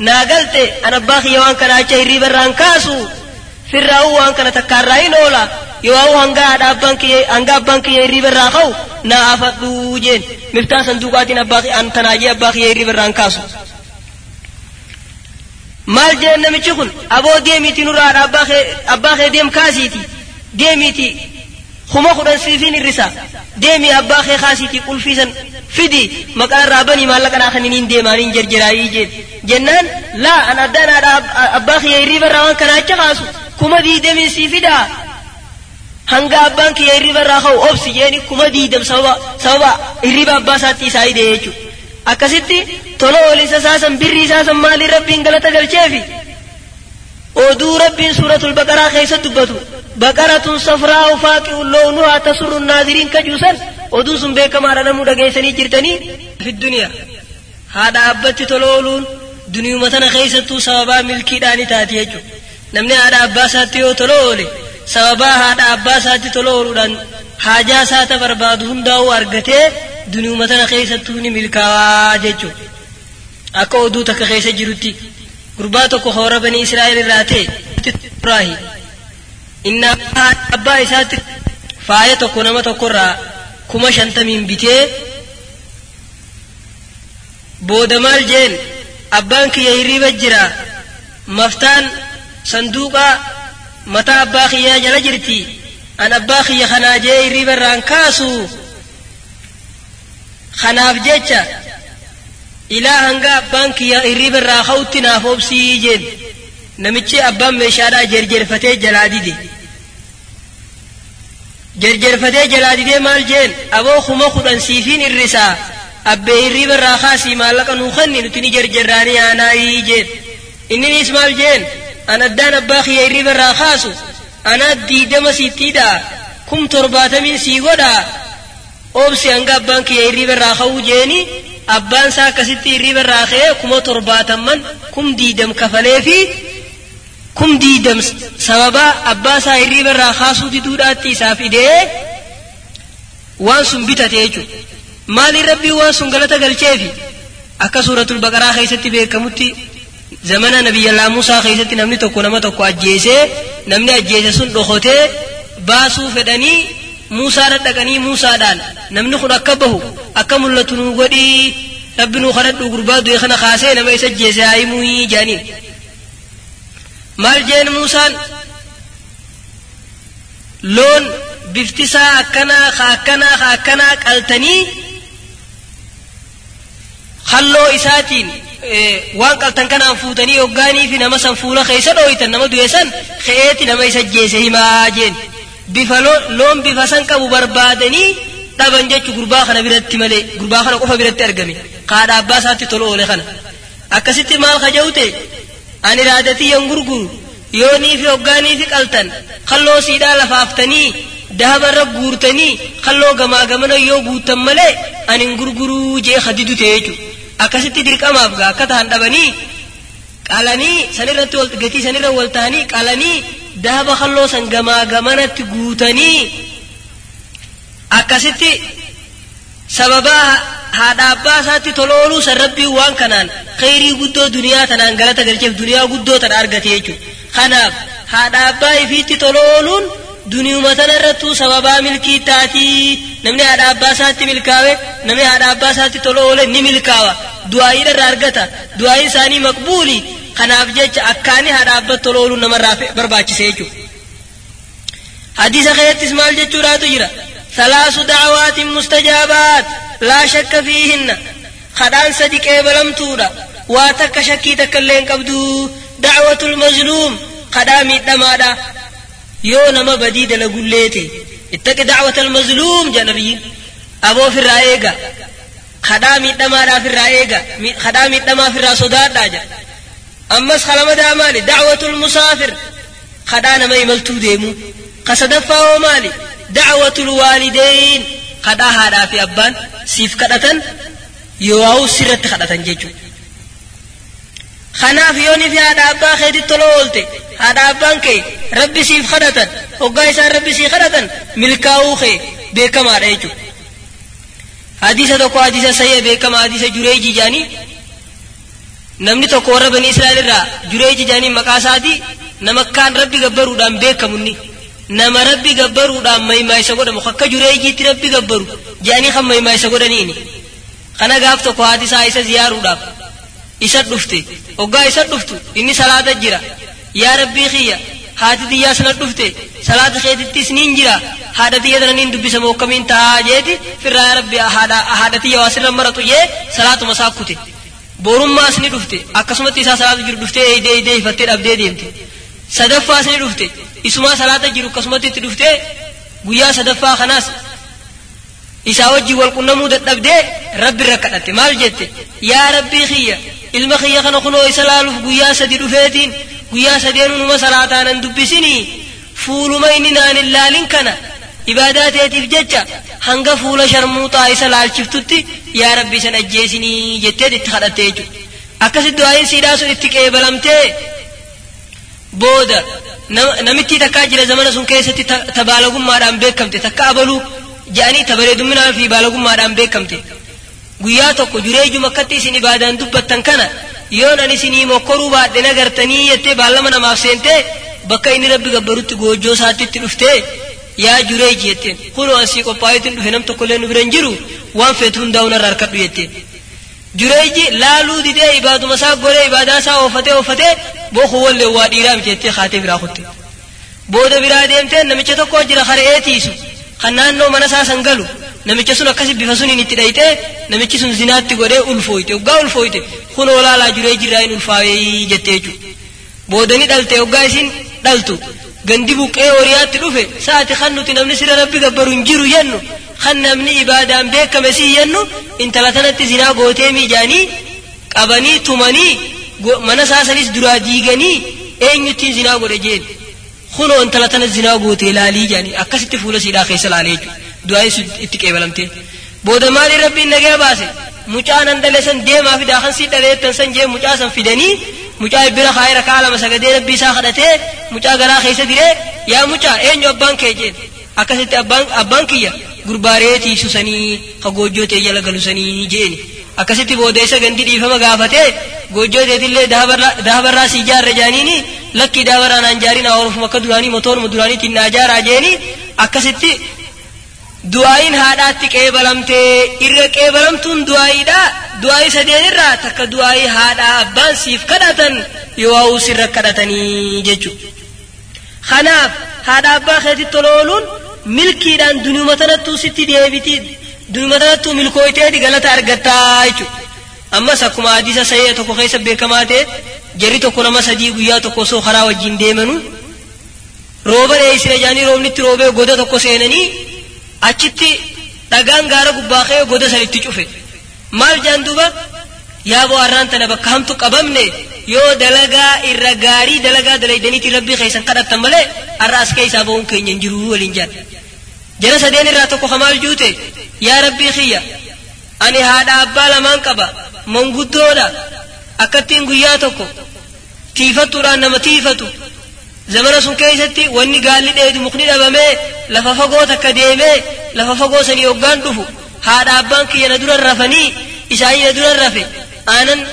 naa galte an abbaa kiyya waan kana acha hirriiba irraan kaasu firraa'uu waan kana takkaarraa hin oola yoo hanga abbaan kiyya hanga abbaan kiyya hirriiba irraa ka'u naa afadhuu jeen miftaa sanduuqaatiin abbaa an tanaajee abbaa kiyya hirriiba irraan kaasu jeen namichi kun aboo deemiiti nurraa abbaa kee deem kaasiiti deemiiti kuma kudhan siifiin irrisa deemi abbaa kee kaasiiti qulfiisan fidi maqaa irraa banii maallaqa naa kaniniin deemaaniin jarjaraayii jeen jennaan laa an addaan haadha abbaa kiyya hirriiba irraa waan kana acha kaasu kuma diidamiin sii fidaa hanga abbaan kiyya hirriiba irraa ka'u obsi jeeni kuma diidam sababa sababa hirriiba abbaa isaatti isaa hidee jechuudha akkasitti tola oolisa isaasan birri isaasan maaliin rabbiin galata galcheefi oduu rabbiin suuratul baqaraa keessa dubbatu baqaratun safraa'u faaqi'un loonuhaa tasurru naaziriin kajuusan oduun sun beekamaadha namuu dhageessanii jirtanii fi duniyaa haadha abbatti tola ooluun duniyuma tana keessattuu sababaa milkiidhaani taati jechuudha. Namni haadha abbaa isaatti yoo tola oole sababaa haadha abbaa isaatti tola ooluudhaan haajaa isaata barbaadu hundaa'uu argatee duniyuma tana keessattuu ni milkaawaa jechuudha akka oduu takka keessa jirutti gurbaa tokko hoora banii israa'el irraa ta'e ibraahi inna abbaa isaatti faaya tokko nama tokkorraa kuma shantamiin bitee booda maal jeen abbaan kiyya hirriiba jira maftaan sanduuqa mataa abbaa kiyyaa jala jirti an abbaa kiyya kanaa jee hirriiba irraan kaasu kanaaf jecha ilaa hanga abbaan kiyya hirriiba irraa ka'utti naaf obsii jeen namichi abbaan meeshaadhaa jerjerfatee jalaa dide jerjerfatee jalaa didee maal jeen aboo kuma kudhan siifiin irrisaa abbee hirriiba irraa kaasii maallaqa nuu kanni nuti ni jerjerraanii aanaayii jeen inninis maal jeen an addaan abbaa kiyya hirriba irraa kaasu anaa diidama siittiidha kum torbaatamiin sii godha obsi hanga abbaan kiyya hirriba irraa ka'uu jeeni abbaan isaa akkasitti hirriba irraa ka'ee kuma torbaatamman kum diidam kafalee fi kum diidam sababaa abbaa isaa hirriba irraa kaasuu diduudhaatti isaaf idee waan sun bitate jechuudha maaliin rabbii waan sun galata galcheefi akka suuratul baqaraa keessatti beekamutti zamana nabiyyallaa Muusaa keessatti namni tokko nama tokko ajjeesee namni ajjeese sun dhokotee baasuu fedhanii Akka mul'atu nuu godhii rabbi nuu kadhadhu gurbaa du'e kana kaasee nama isa ajjeese haa himuu jaaniin maal jeen Muusaan loon biftisaa akkanaa ka akkanaa ka akkanaa qaltanii halloo isaatiin waan qaltan kanaan fuutanii hoggaanii fi nama san fuula keessa dhooytan nama du'e san ke'eeti nama isa ajjeese himaa jeen bifa loon bifa san qabu barbaadanii dhaban jechu gurbaa kana biratti malee gurbaa kana qofa biratti argame kaadha abbaa isaatti tolu oole kana akkasitti maal kaja'ute ani raadatii gurguru yoonii fi hoggaanii fi qaltan kalloo siidhaa lafaaftanii dahabarra guurtanii kalloo gamaa gamana yoo guuttan malee ani gurguruu jee hadidu ta'e jechuudha akkasitti dirqamaaf gaa akka tahan dhabanii qalanii sanirratti gatii sanirra wal ta'anii qalanii dahaba kalloo san gamaa gamanatti guutanii akkasitti sababaa haadha abbaa isaatti tolooluu san rabbiin waan kanaan khayrii guddoo duniyaa tanaan galata galcheef duniyaa guddoo tana argate jechuudha kanaaf haadha abbaa ifiitti tolooluun duniyuma tana irrattuu sababaa milkii taatii namni haadha abbaa isaatti milkaawe namni haadha abbaa isaatti toloole ni milkaawa du'aayii irraa argata du'aayiin isaanii maqbuuli kanaaf jecha akkaani haadha abbaa tolooluun namarraa barbaachise jechuudha hadiisa keessattis maal jechuudhaatu jira? ثلاث دعوات مستجابات لا شك فيهن خدان صدق بلمتورا واتك شكي تكلين قبدو دعوة المظلوم خدامي دمادا يو نما بديد لقليتي اتك دعوة المظلوم جنبي أبو في الرائقة خدامي دمادا في الرائقة خدامي دما في أمس خلما دامالي دعوة المسافر. خدانا ما يملتو ديمو. قصدفا ومالي دعوة الوالدين. قد هذا في أبان سيف كدتن. يواو سرت كدتن جيجو. خناف يوني في هذا أبا خيدي تلولتي. هذا أبان كي ربي سيف خدتن. وقايسا ربي سيف خدتن. ملكاو خي بيكما ريجو. حديثة تقو حديثة سيئة بيكما حديثة جريجي جاني. Namni tokko warra bani israa'el irraa jureeji jaanii maqaa isaati nama kaan rabbi gabbaruudhaan beekamunni nama rabbi gabbaruudhaan maymaa isa godhamu akka jureejiitti rabbi gabbaru jedhanii kan maymaa isa godhaniini kana gaaf tokko haati isaa isa ziyaaruudhaaf isa dhufte hoggaa isa dhuftu inni salaata jira yaa rabbii kiyya haati xiyyaa sana dhufte salaata keetittis niin jira haadha xiyya tana niin dubbisa moo akkamiin tahaa jeeti firraa rabbi haadha xiyya waa sirra maratu jee salaatuma isaa kute borummaas ni dhufte akkasumatti isaa salaata jiru dhuftee eeydee eeydee ifattee dhabdee deemte sadaffaas ni dhufte isumaa salaata jiru akkasumatti itti dhuftee guyyaa sadaffaa kanaas isaa wajjin wal qunnamuu dadhabdee rabbi irra kadhatte maal jette yaa rabbii kiyya ilma kiyya kana kunoo isa laaluuf guyyaa sadi dhufeetiin guyyaa sadeen unuma salaataa nan dubbisinii fuuluma inni naan hin laalin kana teetiif jecha hanga fuula sharmuuxaa isa laalchiftutti yaa rabbi isan ajjeesinii jetteet itti kadhatte jechuudha akkasitti du'aayin siidhaa sun itti qeebalamtee booda namittii takkaa jira zamana sun keessatti ta baalagummaadhaan beekamte takka abaluu jedhanii ta bareedumminaa fi baalagummaadhaan beekamte guyyaa tokko jureejuma akkatti isin ibaadaan dubbattan kana yoon ani isinii mokkoruu baadhe nagartanii jettee baallama namaaf seentee bakka inni rabbi gabbarutti goojjoo isaatti itti dhuftee يا جريج يتين قلوا أسيك وبايتين هنم تقولين برنجرو وان فتون داونا راركب يتين جريج لا لود دي دي عباد مسا غوري عباد اسا وفته وفته بو خو ول و ديرا بيتي خاتم را خوتي بو دو بيرا ديم تن نمچ تو كو جرا خري ايتي سو خنان نو منسا سنگلو نمچ سو نكسي بفسوني ني تدايته نمچ سو زيناتي غوري اول فويته غاول فويته خلو ولا لا جريج راين الفاوي جتيجو بو دني دلتي غايسين دلتو gandi buqqee horiyaatti dhufe saati kan nuti namni sira rabbi gabbaru hin jiru jennu kan namni ibaadaan beekame sii jennu intala tanatti zinaa gootee miijaanii qabanii tumanii mana saasanis duraa diiganii eenyuttiin zinaa godhe jeen kunoo intala tana zinaa goote ilaalii jedhanii akkasitti fuula siidhaa keessa laalee jechuudha du'aayi sun itti qeebalamtee booda maali rabbiin nagee baase mucaa nan dhale san deemaa fidaa kan sii dhaleettan san jee mucaa san fidanii mucaa bira kaayira kaa lama sagadee rabbii isaa kadhatee mucaa garaa keessa diree yaa mucaa eenyu abbaan kee jeen akkasitti abbaan kiyya gurbaareetii susanii ka goojjoo ta'e jala galusanii jeeni akkasitti booda isa gandi dhiifama gaafatee goojjoo ta'etillee daabarraa si ijaarre jaaniini lakkii daabarraa naan jaariin awwaarufuma akka duraanii motooruma duraaniitiin naa jaaraa jeeni akkasitti du'aayin haadhaatti qeebalamtee irra qeebalamtuun du'aayiidha du'aayi sadeen irraa takka du'aayi haadhaa abbaan siif kadhatan yoo sirra kadhatanii jechuudha. kanaaf haadha abbaa keetitti tolooluun milkiidhaan duniyuma tanattuu sitti deebiti duniyuma tanattuu milkooytee galata argattaa jechuudha. ammas akkuma hadiisa sahee tokko keessa beekamaa ta'e jarri tokko nama sadii guyyaa tokko osoo karaa wajjin deemanu rooba dheessina jaanii roobnitti roobee goda tokko seenanii achitti dhagaan gaara gubbaa goda sanitti cufe maal jaan duuba yaa bohaarraan tana bakka hamtu qabamne yoo dalagaa irra gaarii dalagaa dalaydaniitiin rabbii keessan kadhattan malee har'a as keessaa ba'uun keenya hin jiru waliin jaan jara sadeen irraa tokko kamaal juute yaa rabbii kiyya ani haadha abbaa lamaan qaba manguddoodha akkattiin guyyaa tokko tiifattuudhaan nama tiifatu زمن سن كيستي واني قال لي دي مقني دبامي لفا فقو تكا ديمي لفا فقو سني اوغان دفو هاد عبان كي ندور الرفني إساني ندور الرفي آنن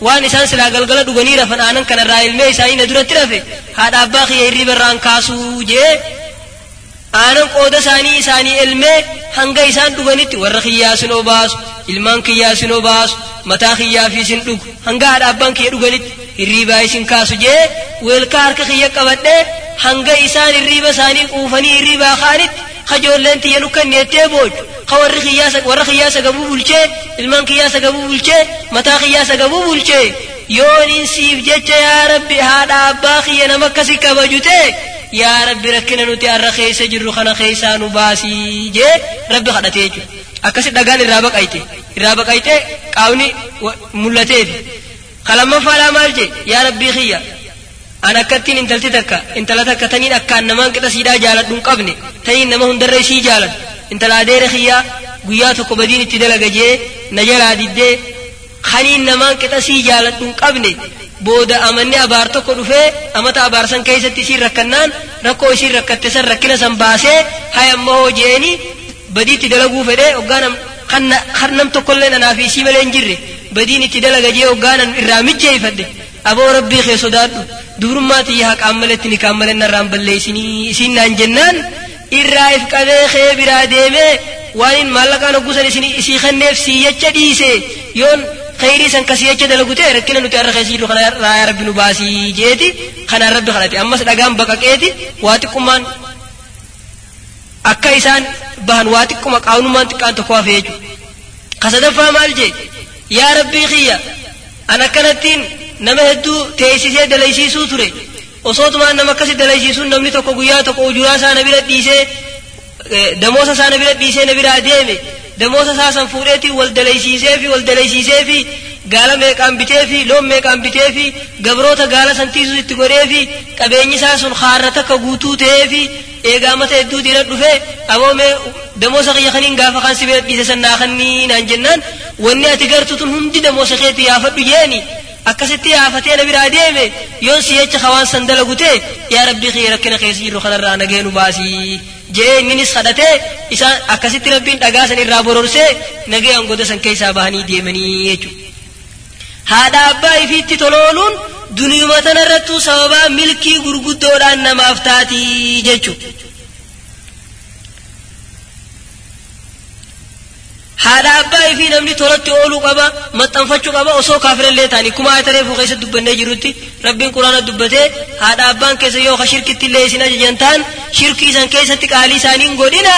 وان إسان غلغل دوغني رفن آنن كان الرائل مي إساني ندور الترفي هاد عبان كي يري بران كاسو جي آنن قود ساني إساني علمي هنگا إسان دوغني تي ورخي ياسنو باس علمان كي ياسنو باس متاخي يافي سن دوغ هنگا هاد عبان كي دوغني الريبا يشين كاسو جي ويلكار كخي يقبت هنگا إسان الريبا ساني قوفني الريبا خالد خجو لنت ينو كان يتبوج خو الرخي ياسا ورخي ياسا قبو بلچه المن قياسا قبو بلچه متا قياسا قبو بلچه يون انسيف جيچه يا ربي هاد آباخي ينمكسي كبجوته يا ربي ركنا نوتي الرخي سجر رخنا خيسان باسي جي ربي خدتيجو أكسي دقال الرابق ايتي الرابق ايتي قاوني ملتيبي akkattiin intalti takka intala takka taniin akkaan namaan qixa siidhaa jaaladhu hin qabne taniin nama hundarra isii jaaladhu intala adeera kiyyaa guyyaa tokko badiin itti dalaga jee na jalaa diddee kaniin namaan qixa sii jaaladhu hin qabne booda amanni abaar tokko dhufee amata abaarsan keessatti isiin rakkannaan rakkoo isiin rakkatte san rakkina san baasee hay amma hoo jeeni badiitti dalaguu fedhee hoggaanam kan nam tokkollee anaa fi isii malee hin jirre jee hoggaanan irraa mijjeeyfadhe aboo rabbii kee sodaadhu dubrummaa xiyya haqaan maletti ni kaan malee narraan balleessinii isiin naan jennaan irraa if qabee kee biraa deemee waan in maallaqaan hoggusan isii kenneef sii jecha dhiise yoon khayrii san kasii jecha dalagu ta'e rakkina nuti har'a keessa jirru kana yaa rabbi nu baasii jeeti kanaan rabbi kadhate ammas dhagaan baqaqeeti waa xiqqummaan akka isaan bahan waa xiqquma qaawnummaan xiqqaan tokko hafe يا ربي خيا أنا كنتين نما هدو تيسي سي دليسي سو تري وصوت ما نما كسي دليسي سو نمني تو كويا تو كو جورا سا نبي ردي سي إيه، دموسا سا نبي ردي سي نبي رادي مي دموسا سا سان فوريتي ول دليسي سي في ول دليسي سي في. غالا مي كام بيتي في لوم مي كام بيتي في. غبرو تا غالا سان تيزو تي غوري في. كابيني سا سون خارتا كو غوتو تي في. اي غاما تي دو دي ردو في أبو مي دموسا خي خنين غافا خان سي بيت بي سي نان جنان jeeni akkasitti yaafatee na biraa deeme yoon si jecha hawaan san dalagu ta'e yaa rabbii kiyya rakkina keessa jirru kanarraa nagee nu baasii jee inninis kadhatee isaan akkasitti rabbiin dhagaa san irraa bororsee nagee angoda san keessaa bahanii deemanii jechuudha. haadha abbaa ifiitti tolooluun duniyuma tanarrattuu sababaa milkii gurguddoodhaan namaaf taatii jechuudha. Haadha abbaa ifii namni tolatti ooluu qaba maxxanfachuu qaba osoo kaafirallee ta'anii kuma ayata reefuu keessatti dubbannee jirutti rabbiin quraana dubbatee haadha abbaan keessa yoo ka shirkitti illee isin ajajan ta'an shirkii isan keessatti qaalii isaaniin godhina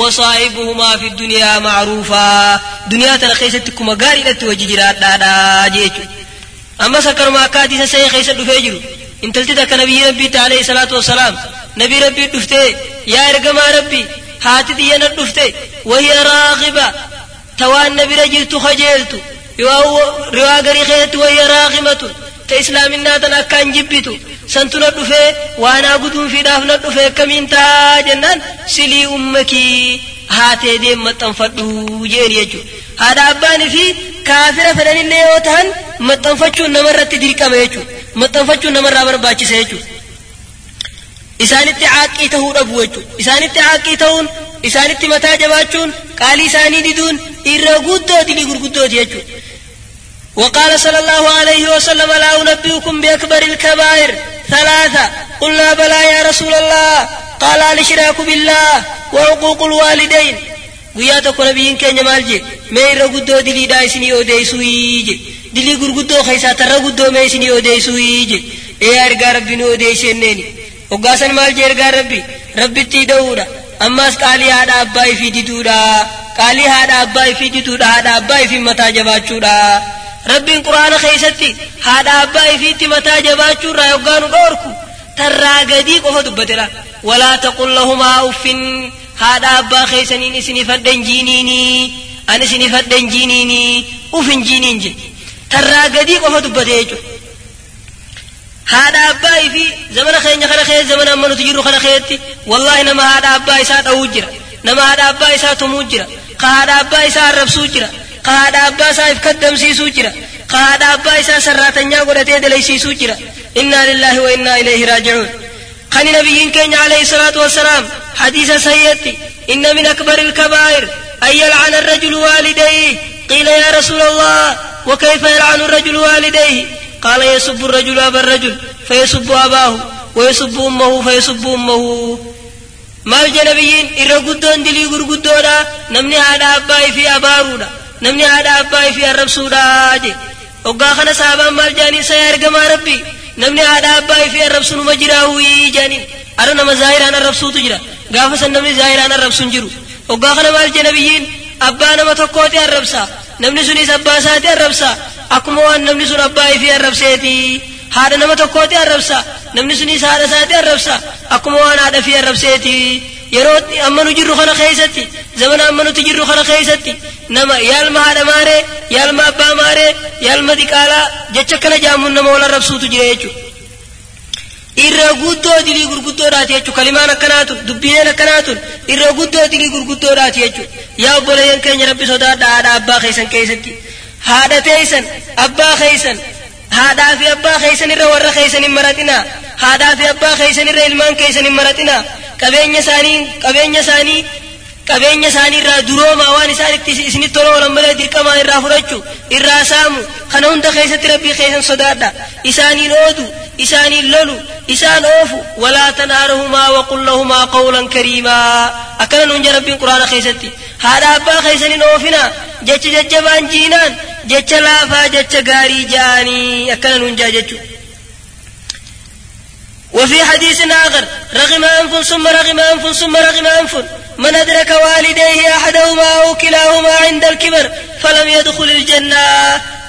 wasaa'ibuhumaa fi duniyaa macruufaa duniyaa tana keessatti kuma gaariidhatti wajji jiraadhaadha jechuudha ammas akkanuma akka hadiisa sahee keessa dhufee jiru intalti takka nabiyyi rabbiitti alayhi salaatu wassalaam nabii rabbii dhuftee yaa ergamaa rabbii haati xiyyana dhufte wahiya raaqiba tawaan na bira jirtu kajeeltu riwaa garii keessatti wayya raaqimatun ta islaaminaa tan akkaan jibbitu santu na dhufee waanaa guduunfiidhaaf na dhufee akkamiin taa jennaan silii ummakii haatee deem maxxanfadhu jeen jechuudha haadha abbaanii fi kaafira fedhanillee yoo ta'an maxxanfachuun namarratti dirqama jechuudha maxxanfachuun namarraa barbaachisa jechuudha isaanitti caaqqii tahuu dhabu jechuudha isaanitti caaqqii ta'uun isaanitti mataa jabaachuun qaalii isaanii diduun irra guddoo dilii gurguddooti jechuudha وقال صلى الله عليه وسلم لا أنبئكم بأكبر الكبائر ثلاثة قلنا بلى يا رسول الله قال الإشراك بالله وعقوق الوالدين guyyaa tokko nabiyyiin keenya maal je mee irra guddoo diliidhaa isinii odeessuu je dilii gurguddoo keessaa tarra guddoo mee isinii odeessuu je ee ergaa rabbi nu odeessenneeni hoggaasan maal je ergaa rabbi rabbitti da'uudha ammas qaalii haadha abbaa ifii diduudha qaalii haadha abbaa ifii diduudha haadha abbaa ifii mataa jabaachuudha rabbiin quraana keessatti haadha abbaa ifiitti mataa jabaachuurraa yoggaanu dhoorku tarraa gadii qofa dubbatedha walaa taqul lahumaa uffin haadha abbaa keessaniin isinii fadhan jiiniini an isinii fadhan jiiniini ufin jiiniin je tarraa gadii qofa dubbate jechuudha هذا أباي في زمن خير نخر خير زمن أمنو تجرو خير خيرتي والله نما هذا أباي سات أوجرا نما هذا أباي سات موجرا قاد أباي سات رب سوجرا قاد أباي سات كدم سي سوجرا قاد أباي سات سرات نيا غودة تيدلي سي سوجرا إنا لله وإنا إليه راجعون خان النبي إن عليه الصلاة والسلام حديث سيئتي إن من أكبر الكبائر أن يلعن الرجل والديه قيل يا رسول الله وكيف يلعن الرجل والديه قال يسب الرجل أبا الرجل فيسب أباه ويسب أمه فيسب أمه maal je nabiyyiin irra guddoon dilii gurguddoodha namni haadha abbaa fi abaaruudha namni haadha abbaa fi arrabsuudha je hoggaa kana saabaan maal jaaniin sa ergamaa rabbi namni haadha abbaa fi arrabsu numa jiraawii jaaniin ara nama zaahiraan arrabsuutu jira gaafa san namni zaahiraan arrabsu hin jiru hoggaa kana maal je nabiyyiin abbaa nama tokkooti arrabsa namni sunis abbaa isaati arrabsa akkuma waan namni sun abbaa fi arrabseeti haadha nama tokkooti arrabsa namni sunis haadha isaati arrabsa akkuma waan haadha fi arrabseeti yeroo amma nu jirru kana keessatti zamana amma nuti jirru kana keessatti nama yaalma haadha maaree yaalma abbaa maaree yaalma diqaalaa jecha kana jaamuun nama wal arrabsuutu jira jechuudha irra guddoo dilii gurguddoodhaati jechuudha kalimaan akkanaatun dubbileen akkanaatun irra guddoo dilii gurguddoodhaati jechuudha yaa obboleeyyan keenya rabbi sodaadha haadha abbaa keessan keessatti abbaa keessan haadhaa fi abbaa keessan irra warra keessan hin maraxinaa haadhaa fi abbaa keessan irra ilmaan keessan hin maraxinaa qabeenya isaanii qabeenya isaanii qabeenya isaanii irraa durooma waan isaan itti isinitti tola oolan malee dirqamaa irraa fudhachuu irraa saamu kana hunda keessatti rabbii keessan sodaadha isaaniin oodu isaaniin lolu isaan oofu walaa tanaaruhumaa waqul lahumaa qawlan kariimaa akkana nuun je rabbiin quraana keessatti haadha abbaa keessaniin oofina jecha jajjabaan jiinaan jecha laafaa jecha gaarii ja'anii akkana nuun jaa jechuudha وفي حديث آخر رغم أنف ثم رغم أنف ثم رغم أنف من أدرك والديه أحدهما أو كلاهما عند الكبر فلم يدخل الجنة.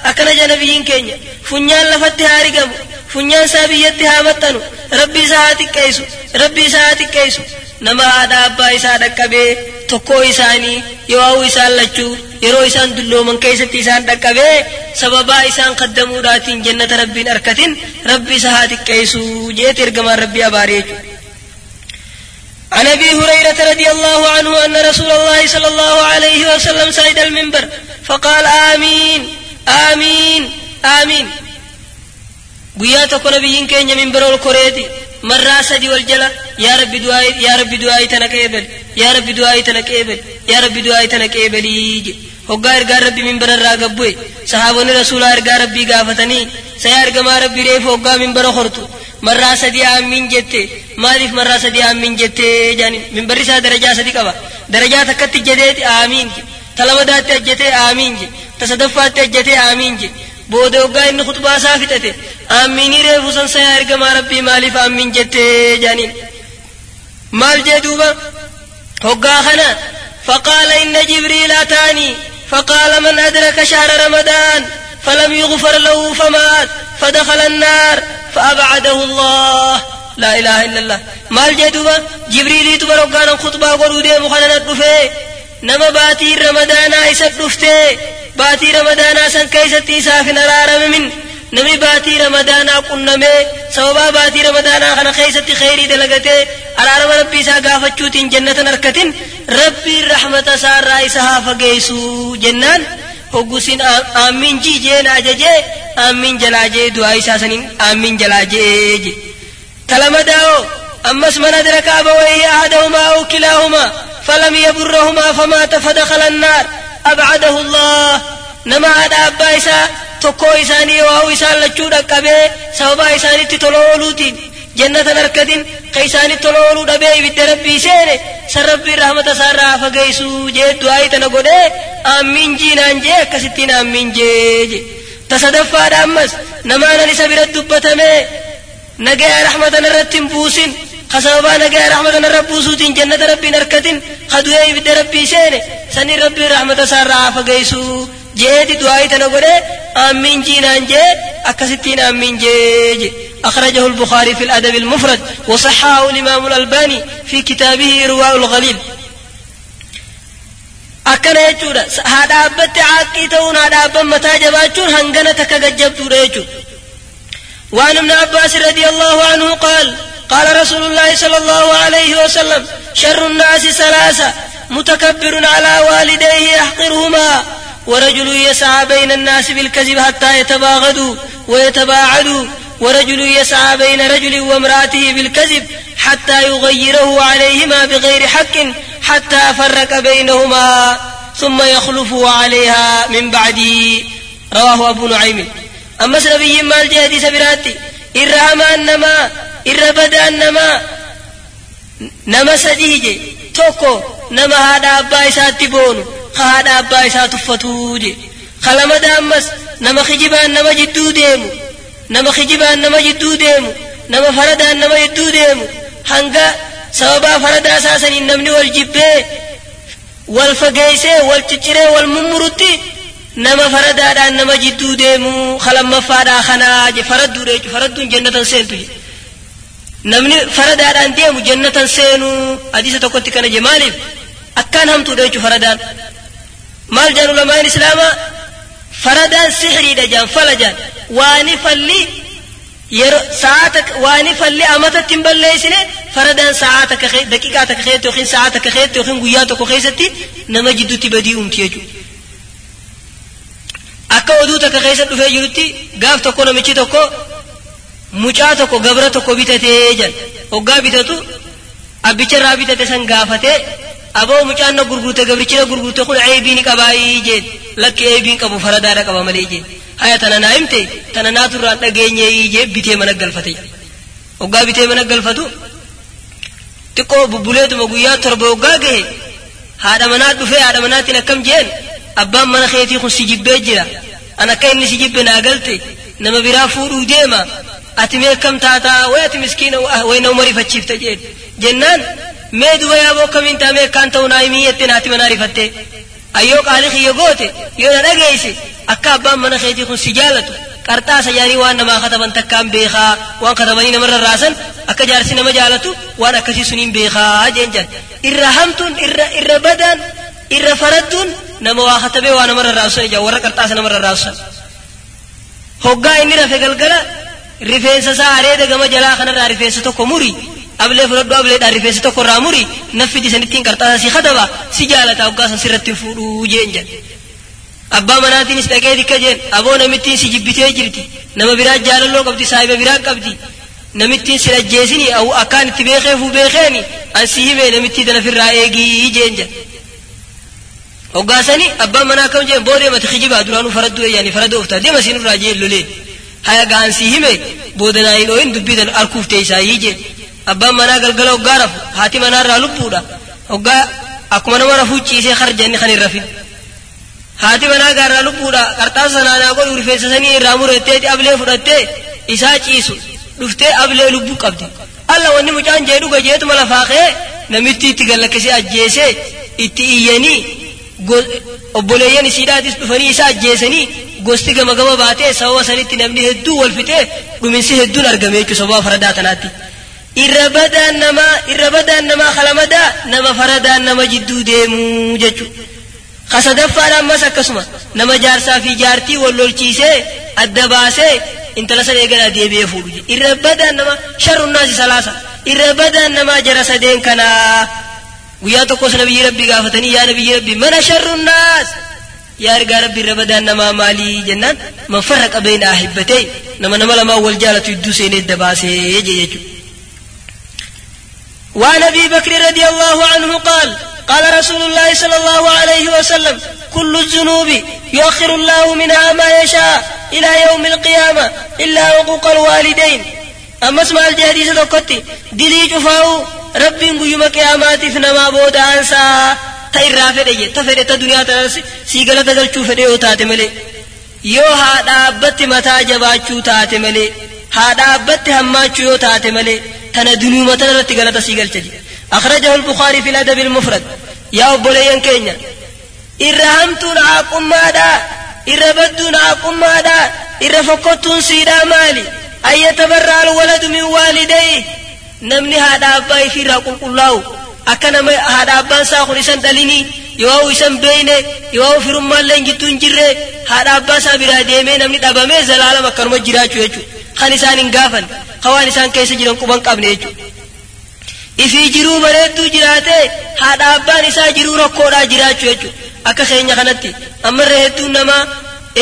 أكن جنبيين كينيا فنيان لفتها رقم. فنيان سابيتها متنو ربي ساعتك كيسو ربي ساعتك كيسو nama haadha abbaa isaa dhaqqabee tokkoo isaanii yoo isaan lachuu yeroo isaan dullooman keessatti isaan dhaqqabee sababaa isaan kaddamuudhaatiin jannata rabbiin arkatin rabbi isa haa xiqqeessu jeeti ergamaan rabbii abaaree jechuudha. عن ابي هريره رضي الله عنه ان رسول الله صلى الله عليه وسلم صعد المنبر فقال امين امين امين guyyaa tokko nabiyyiin keenya minbara ol koreeti marraa sadi wal jala yaa rabbi du'aayi yaa rabbi du'aayi tana qeebel yaa rabbi du'aayi tana qeebel yaa rabbi du'aayi tana qeebelii je hoggaa ergaan rabbi minbara irraa gabbu'e sahaabonni rasuulaa ergaa rabbii gaafatanii saya ergamaa rabbi reefu hoggaa minbara hortu marraa sadi aamiin jette maaliif marraa sadi aamiin jette jaaniin minbarri isaa darajaa sadi qaba darajaa takkatti ejjateeti aamiin je ta ejjatee aamiin je ta ejjatee aamiin je booda hoggaa inni khutbaa isaa fixate. Aamiinii reefu san saya ergamaa rabbii maaliif aamiin jette jaaniin maal jee duuba? Hoggaa kana فقال إن جبريل أتاني فقال من أدرك شهر رمضان فلم يغفر له فمات فدخل النار فأبعده الله لا إله إلا الله ما الجدوبة جبريل تبرك كان خطبة قرودة مخلنا الدفاء نما باتي رمضان عيسى الدفتة baatii ramadaanaa san keeysatti isaaf hin araaramamin namni baatii ramadaanaa qunnamee sababaa baatii ramadaanaa kana keeysatti kheyrii dalagatee araarama rabbii isaa gaafachuutiin jannatan harkatin rabbiin rahmata isaarraa isa haa fageessu jennaan hoggusin aammiin jii jeen ajajee aammiin jalaa jee du'aa isaa saniin aammiin jalaa jee je talamadaa'oo ammas man adraka abawayhi ahaduhumaa aw kilaahumaa فلم يبرهما فمات فدخل النار أبعده الله. نما هذا أبا إسا تكو إساني وهو إسان لجود أكبه سببا إساني تتلولوتين جنة نركدين كيساني تلولو دبي بيد ربي سيني سر ربي رحمة سارا فقيسو جيد دعاي تنقودي آمين جينان جي كستين آمين جي, جي. تصدفا دامس نمانا نسبرت دبتمي نجي رحمة نرتم بوسين. خسابا نجا رحمة رب سوتين جنة ربي نركتين. خدوه يبد ربي سيني سني ربي رحمة سارا فقيسو جيد دعاي تنقل آمين جينان جي أكستين آمين جي, أخرجه البخاري في الأدب المفرد. وصححه الإمام الألباني في كتابه رواء الغليل. akkana jechuudha haadha abbatti caaqqii ta'uun haadha abban mataa jabaachuun hangana takka gajjabduudha jechuudha waan ibn abbaas radiyallahu anhu qaal قال رسول الله صلى الله عليه وسلم شر الناس ثلاثة متكبر على والديه يحقرهما. ورجل يسعى بين الناس بالكذب حتى يتباغضوا ويتباعدوا. ورجل يسعى بين رجل وامرأته بالكذب حتى يغيره عليهما بغير حق حتى فرق بينهما. ثم يخلف عليها من بعده. رواه أبو نعيم. أما سنبي ما الجهد سبراتي إرهما أنما إربدا أنما نما سديجي توكو نما هذا أبا إساة تبون خهذا أبا إساة تفتوجي خلما دامس نما خجبا أنما جدو ديمو نما خجبا أنما جدو ديمو نما فردا أنما جدو ديمو هنگا سببا فردا ساسن إنمني والجبه والفقيسه والتجره والممرتي nama faradaadhaan nama jidduu deemu kalamaffaadhaa kanaa faradduudha jechu faradduun jannatan seentu namni faradaadhaan deemu jannatan seenuu hadiisa tokkotti kana je maaliif akkaan hamtuudha jechu faradaan maal jaan ulamaan islaamaa faradaan sixriidha jaan fala jaan waani falli yeroo sa'aata waani falli amatatti hin balleessine faradaan sa'aa takka daqiiqaa takka keessatti yookiin sa'aa takka keessatti yookiin guyyaa tokko keessatti nama jidduutti badii uumti jechuudha. Akka oduu takka keessa dhufee jirutti gaaf tokko namichi tokko mucaa tokko gabra tokko bitatee jedhan hoggaa bitatu abbicharraa bitate san gaafatee aboo mucaan na gurgurte gabrichi na gurgurte kun eebii ni qabaayii jeen lakki eebiin qabu faradaadha qaba malee jeen haya tana naa himte tana naaturraan dhageenyee jee bitee mana galfate hoggaa bitee mana galfatu xiqqoo bubbuleetuma guyyaa torba hoggaa gahe haadha manaa dhufee haadha manaatiin akkam jeen naa galte nama biraa fuudhuu deema ati mee akkam taataa way ati miskiina way na umarifachiifte jeen jennaan mee duba yaaboo akkamiin taa mee akkaan ta'u naa himii jettee naati manaa rifatte ayyoo qaali kiyya goote yoo na dhageeyse akka abbaan mana keetii kun si jaalatu qarxaa sajaanii waan namaa kataban takkaan beekaa waan katabanii namarra raasan akka jaarsi nama jaalatu waan akkasii suniin beekaa jeen jan irra hamtuun irra irra badaan irra faradduun nama waa katabee waa namarra raasusan ija warra qarxaasa namarra raasusan hoggaa inni rafe galgala rifeensa isaa areeda gama jalaa kanarraa rifeensa tokko muri ablee fudhadhu ableedhaan rifeensa tokko irraa muri naffidi sanittiin qarxaasa si kataba si jaalata hoggaa san sirratti fuudhuu jeen jan abbaa manaatiinis dhaqee dikka jeen aboo namittiin si jibbitee jirti nama biraa jaalalloo qabdi saahiba biraa qabdi namittiin si ajjeesini akkaan itti beekeefuu beekeeni an si hime namittii danafirraa eegii jeen jan hoggaasani abbaan manaa akkam jeen boo deemati kijibaa duraanuu faradduu eeyyaani faraduu oftaa deema siinurraa jeen lolee haya gaan si hime boodanaa hin ooyin dubbitan arkuuf teeysaayii jeen abbaan manaa galgala hoggaa rafu haati manaarraa lubbuudha hoggaa akkuma nama rafuu ciisee harjanni kan hin rafin haati manaa gaarraa lubbuudha qarxaasa sanaanaa godhu rifeensa sanii irraa murettee ablee fudhattee isaa ciisu dhuftee ablee lubbuu qabdi alla wanni mucaan jee dhuga jeetuma lafaa kee namitti itti gallakkisee ajjeesee itti iyyanii obboleeyyan isiidhaatis dhufanii isa ajjeesanii gosti gama gama baatee sababa sanitti namni hedduu wal fixee dhuminsi hedduun argame jechuu sababa faradaa tanaatti irra badaan namaa irra badaan namaa kalamadaa nama faradaan nama jidduu deemuu jechuu kasadaffaadha ammas akkasuma nama jaarsaa fi jaartii wal lolchiisee adda baasee intala san eegalaa deebi'ee fuudhu irra badaan nama sharrunnaasi salaasa irra badaan namaa jara sadeen kanaa ويا تقوس نبي ربي قافتني يا نبي ربي من شر الناس؟ يا رجا ربي ربدا نما مالي جنان ما فرق بين احبتي نما نما لما أول جالت يدوسين الدباسي يجي يجي وعن أبي بكر رضي الله عنه قال قال رسول الله صلى الله عليه وسلم كل الذنوب يؤخر الله منها ما يشاء إلى يوم القيامة إلا حقوق الوالدين. ammas maal jee hadiisa tokkotti dilii cufaa'u rabbiin guyyuma qiyaamaatiif namaa booda'ansaa ta irraa fedhe je ta fedhe ta duniyaa tanas sii galata galchuu fedhe yoo taate malee yoo haa dhaabbatti mataa jabaachuu taate malee haa dhaabbatti hammaachuu yoo taate malee tana dunuu mataa irratti galata sii galcha je akhrajahu albukaarii fi ladabi almufrad. Yaa obboleeyyan keenya irra hamtuun haaqummaadha irra badduun haaqummaadha irra fokkottuun siidhaa maali? Waalidayhi namni haadha abbaa ifiirraa qulqullaa'u akka nama haadha abbaan isaa kun isan dhalinii yoo isan beeyne yoo firummaallee hin jittuu hin jirre haadha abbaa isaa biraa deemee namni dhabamee zalaalam akkanuma jiraachuu jechuudha kan isaan hin gaafan kan waan isaan keessa jiran quban qabne jechuudha. ifii jiruu bareedduu jiraatee haadha abbaan isaa jiruu rakkoodhaa jiraachuu jechuudha akka keenya kanatti ammarree hedduun namaa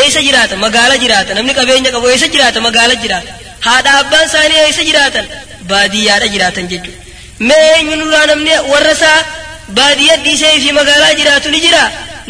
eessa jiraata magaala jiraata namni qabeenya qabu eessa jiraata magaala jiraata haadha abbaan isaanii eessa jiraatan baadiyyaadha jiraatan jechuudha mee eenyuurraa namni warra isaa baadiyyaa dhiisee fi magaalaa jiraatu ni jira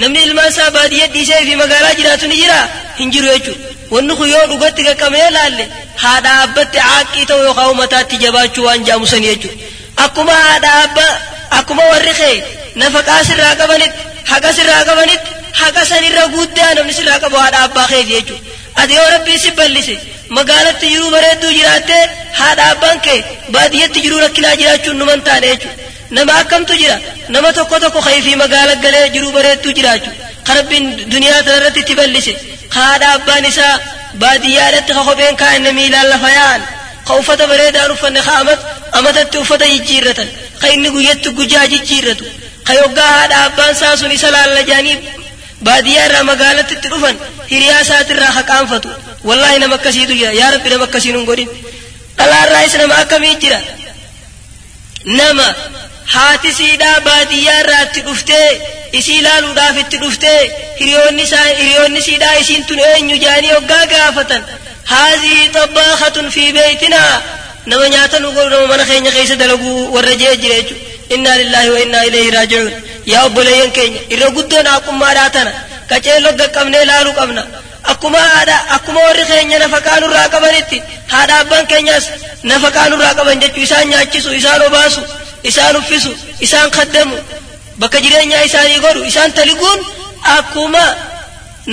namni ilmaan isaa baadiyyaa dhiisee fi magaalaa jiraatu ni jira hin jiru jechuudha wanni kun yoo dhugatti qaqqabee laalle haadha abbatti caaqqii ta'u yookaan mataatti jabaachuu waan jaamusan jechuudha akkuma haadha abbaa akkuma warri kee nafaqaa sirraa qabanitti haqa sirraa qabanitti haqa sanirra guddaa namni sirraa qabu haadha abbaa keeti jechuudha ati yoo rabbii si ballise magaalatti jiruu bareedduu jiraattee haadha abbaan kee baadiyyatti jiruu rakkinaa jiraachuun numan taane jechuudha nama akkamtu jira nama tokko tokko kayfii magaala galee jiruu bareedduu jiraachuu ka rabbiin duniyaa tanarratti itti ballise haadha abbaan isaa baadiyyaadhatti ka kopheen kaa'anne miilaan lafa yaa'an ka uffata bareedaan uffanne ka amat amatatti uffata jijjiirratan ka inni guyyatti gujaa jijjiirratu ka yoggaa haadha abbaan isaa sun isa laallajanii baadiyyaa irraa magaalatti dhufan hiriyaa isaatirraa haqaanfatu wallaahi nama akkasiitu jira yaa rabbi nama akkasiin hin godhin dhalaarraayis nama akkamii jira nama haati siidhaa baadiyyaa irraa itti dhuftee isii ilaaluudhaaf itti dhuftee hiriyoonni siidhaa isiin tun eenyu jaanii hoggaa gaafatan haazii xabbaakatun fi beeytinaa nama nyaata nu nama mana keenya keessa dalaguu warra jee jira jechuudha innaa lillaahi wa innaa ilayhi raaji'uun yaa obboleeyyan keenya irra guddoon haqqummaadhaa tana qaceelloo gaqqabnee ilaaluu qabna akkuma haadha akkuma warri keenya nafaqaa nurraa qabanitti haadha abbaan keenyas nafaqaa nurraa qaban jechuu isaan nyaachisu isaan obaasu isaan uffisu isaan kaddamu bakka jireenyaa isaanii godhu isaan taliguun akkuma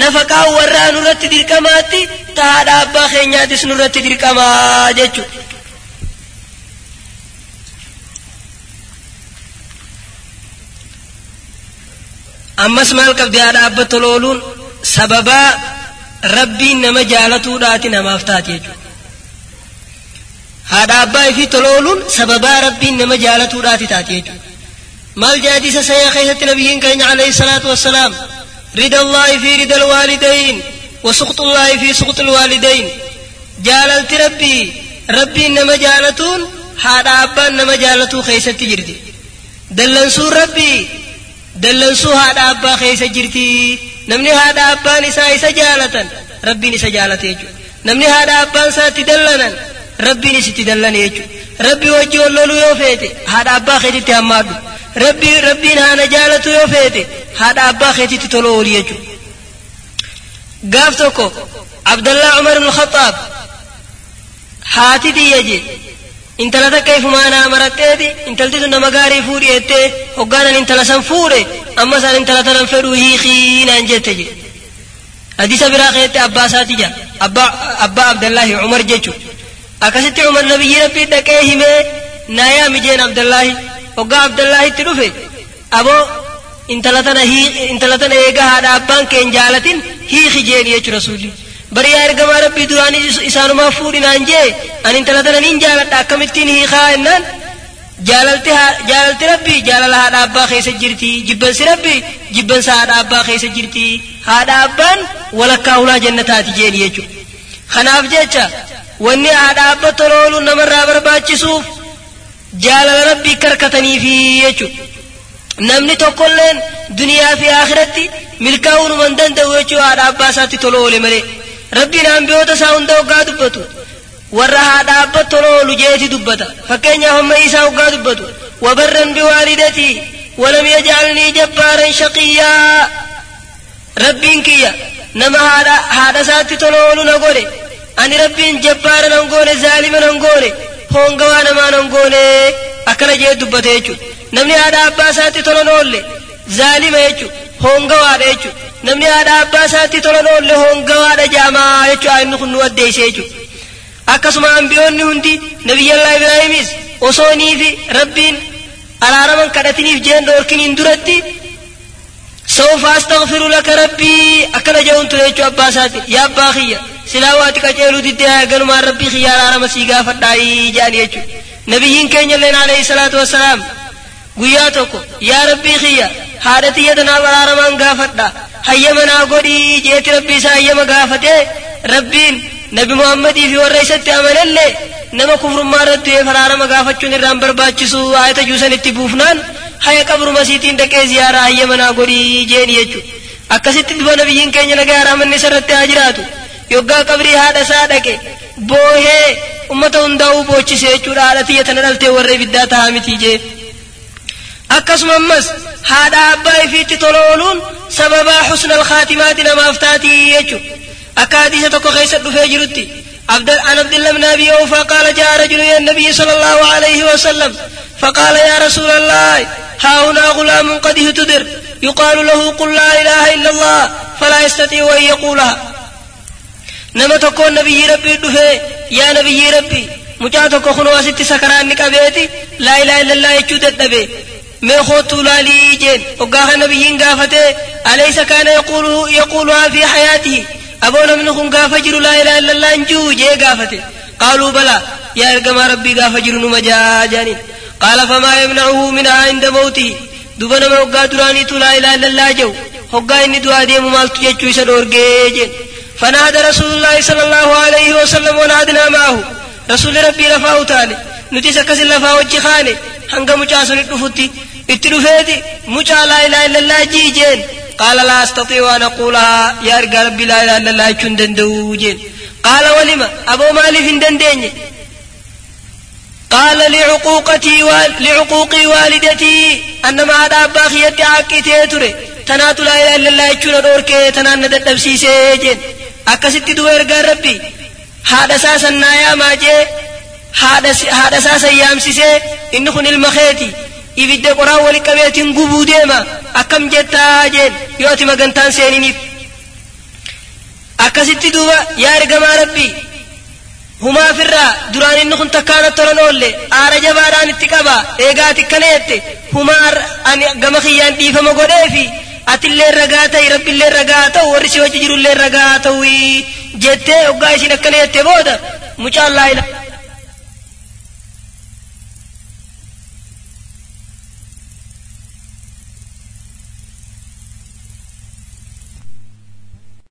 nafaqaa warraa nurratti dirqamaatti ta haadha abbaa keenyaatis nurratti dirqamaa jechuudha. Ammas maal qabdi haadha abba tolooluun sababaa rabbiin nama jaalatuudhaati namaaf taati jechuudha. haadha abbaa ifii tolooluun sababaa rabbiin nama jaalatuudhaati taati jechuudha. maal jaadisa sayyaa keessatti nabiyyiin keenya alayhi salaatu wassalaam rida allaahi fi rida alwaalidayn وسخط الله في سخط الوالدين جاللت ربي ربي نما جالتون هذا أبان نما جالتو خيسة تجرتي دلنسو ربي dallansuu haadha abbaa keessa jirti namni haadha abbaan isaa isa jaalatan rabbiin isa jaalate jechuudha namni haadha abbaan isaa itti dallanan rabbiin isitti dallane jechuudha rabbi wajji ol loluu yoo feete haadha abbaa keetitti hammaadhu rabbi rabbiin haana jaalatu yoo feete haadha abbaa keetitti toloo ooli jechuudha gaaf tokko abdallaa intala takka ifumaanaa maraqqeeti intalti sun nama gaarii fuudhi jettee hoggaanan intala san fuudhe amma isaan intala tanan fedhu hiikii naan jette je hadisa biraa keessatti abbaa isaati jira abbaa abdallaahi umar jechu akkasitti umar nabiyyi rabbii dhaqee himee naayaa mijeen abdallaahi hoggaa abdallaahitti dhufe aboo intala tana eega haadha abbaan keen jaalatin hiiki jeeni jechu rasuulli bari yaa ergamaa rabbii duraanii isaanumaa fuudhinaan jee ani intala tana nin jaaladha akkamittiin hiikaa ennaan jaalalti rabbii jaalala haadha abbaa keessa jirti jibbansi rabbii jibbansa haadha abbaa keessa jirti haadha abbaan walakkaa ulaa jannataati jeeni jechuudha kanaaf jecha wanni haadha abba toloolu namarraa barbaachisuuf jaalala rabbii karkataniifi jechuudha namni tokkolleen duniyaa fi akhiratti milkaa'uu numan danda'u jechuu haadha abbaa isaatti tola oole malee rabbiin ambiyoota isaa hunda hoggaa dubbatu warra haadha abba tola oolu jeeti dubbata fakkeenyaaf amma isaa hoggaa dubbatu wabarran biwaalidatii ولم يجعلني جبارا شقيا ربين كيا نما هذا هذا ساتي تلولو نقولي أني ربين جبارا نقولي ظالما نقولي هونغوا نما نقولي أكنا جي دبته namni haadha abbaa isaatti tola noolle zaalima jechu hongawaadha jechu namni haadha abbaa isaatti tola noolle hongawaadha jaamaa jechu inni kun nu addeeyse jechu akkasuma ambiyoonni hundi nabiyyallaa ibraahimis osoonii fi rabbiin araaraman kadhatiniif jeen dhoorkiniin duratti سوف أستغفر لك ربي أكل جون تريتو أبا ساتي يا أبا خيا سلاواتي كجيلو دي دي قالوا ما ربي خيا على مسيقا فدعي جاني يجو نبيين كين يلين عليه الصلاة والسلام guyyaa tokko yaa rabbii kiyya haadha tiyya tanaaf araaramaan gaafadha hayyama naa godhii jeeti rabbii isaa hayyama gaafate rabbiin nabi muhammadii fi warra isatti amanallee nama kufrummaa irratti du'eef araarama gaafachuun irraan barbaachisu ayata juusan itti buufnaan haya qabruma siitiin dhaqee ziyaaraa hayyama naa godhii jeeni jechu akkasitti duba nabiyyiin keenya nagaa araamanni isarratti haa jiraatu yoggaa qabrii haadha isaa dhaqe boohee ummata hundaa'uu boochise jechuudha haadha tiyya tana dhaltee warra ibiddaa tahaa miti jee أكسم أمس هذا أباي في تطلولون سببا حسن الخاتمات لما أفتاتي يجو أكادي ستكو خيسة عبد عن عبد الله بن أبي قال جاء رجل إلى النبي صلى الله عليه وسلم فقال يا رسول الله ها هنا غلام قد هتدر يقال له قل لا إله إلا الله فلا يستطيع أن يقولها نما تكون نبي ربي دفع يا نبي ربي مجاتك خنوا ست سكران لا إله إلا الله يجودت نبي hoggaa kana nabiyyiin gaafate alaysa kaana yaquuluhaa fi hayaatihi aboo namni kun gaafa jiru laa ilaaha illallah hin jiru jee gaafate qaaluu balaa yaa ergamaa rabbii gaafa jiru numa jaa jaaniin qaala famaa yamnacuhu minhaa inda mawtihi duba nama hoggaa duraaniitu laa ilaaha illallah jehu hoggaa inni du'aa deemu maaltu jechuu isa dhoorgee jeen فنادى رسول الله صلى الله عليه وسلم ونادنا معه رسول ربي لفاه تالي نتي سكس لفاه وجي خاني هنگا مچا سن دفوتي اتلفيتي مچا لا اله الا الله جي جين قال لا استطيع ان اقولها يا رجال ربي لا اله الا الله چون دندو جين قال ولما ابو مالك دندني قال لعقوقتي وال... لعقوقي والدتي انما هذا باخي يدي عقيتي تري تنات لا اله الا الله چون دوركي تنان ندبسيسه جين akkasitti duba ergaan rabbi haadha isaa sannaa yaamaa jee haadha isaa san yaamsisee inni kun ilma keeti ibidda qoraan wali qabeetiin gubuu deema akkam jettaa jeen yoo ati magantaan seeniniif akkasitti duba yaa ergamaa rabbii humaafirraa duraan inni kun takkaana tolan oolle aara jabaadhaan itti qaba eegaa ati akkana jette humaa ani gama kiyyaan dhiifama godheefi atillee ragaa ta'i rabbillee ragaa ta'u warri si wajji jirullee ragaa ta'u jettee hoggaa isin akkana jette booda mucaan laa ilaha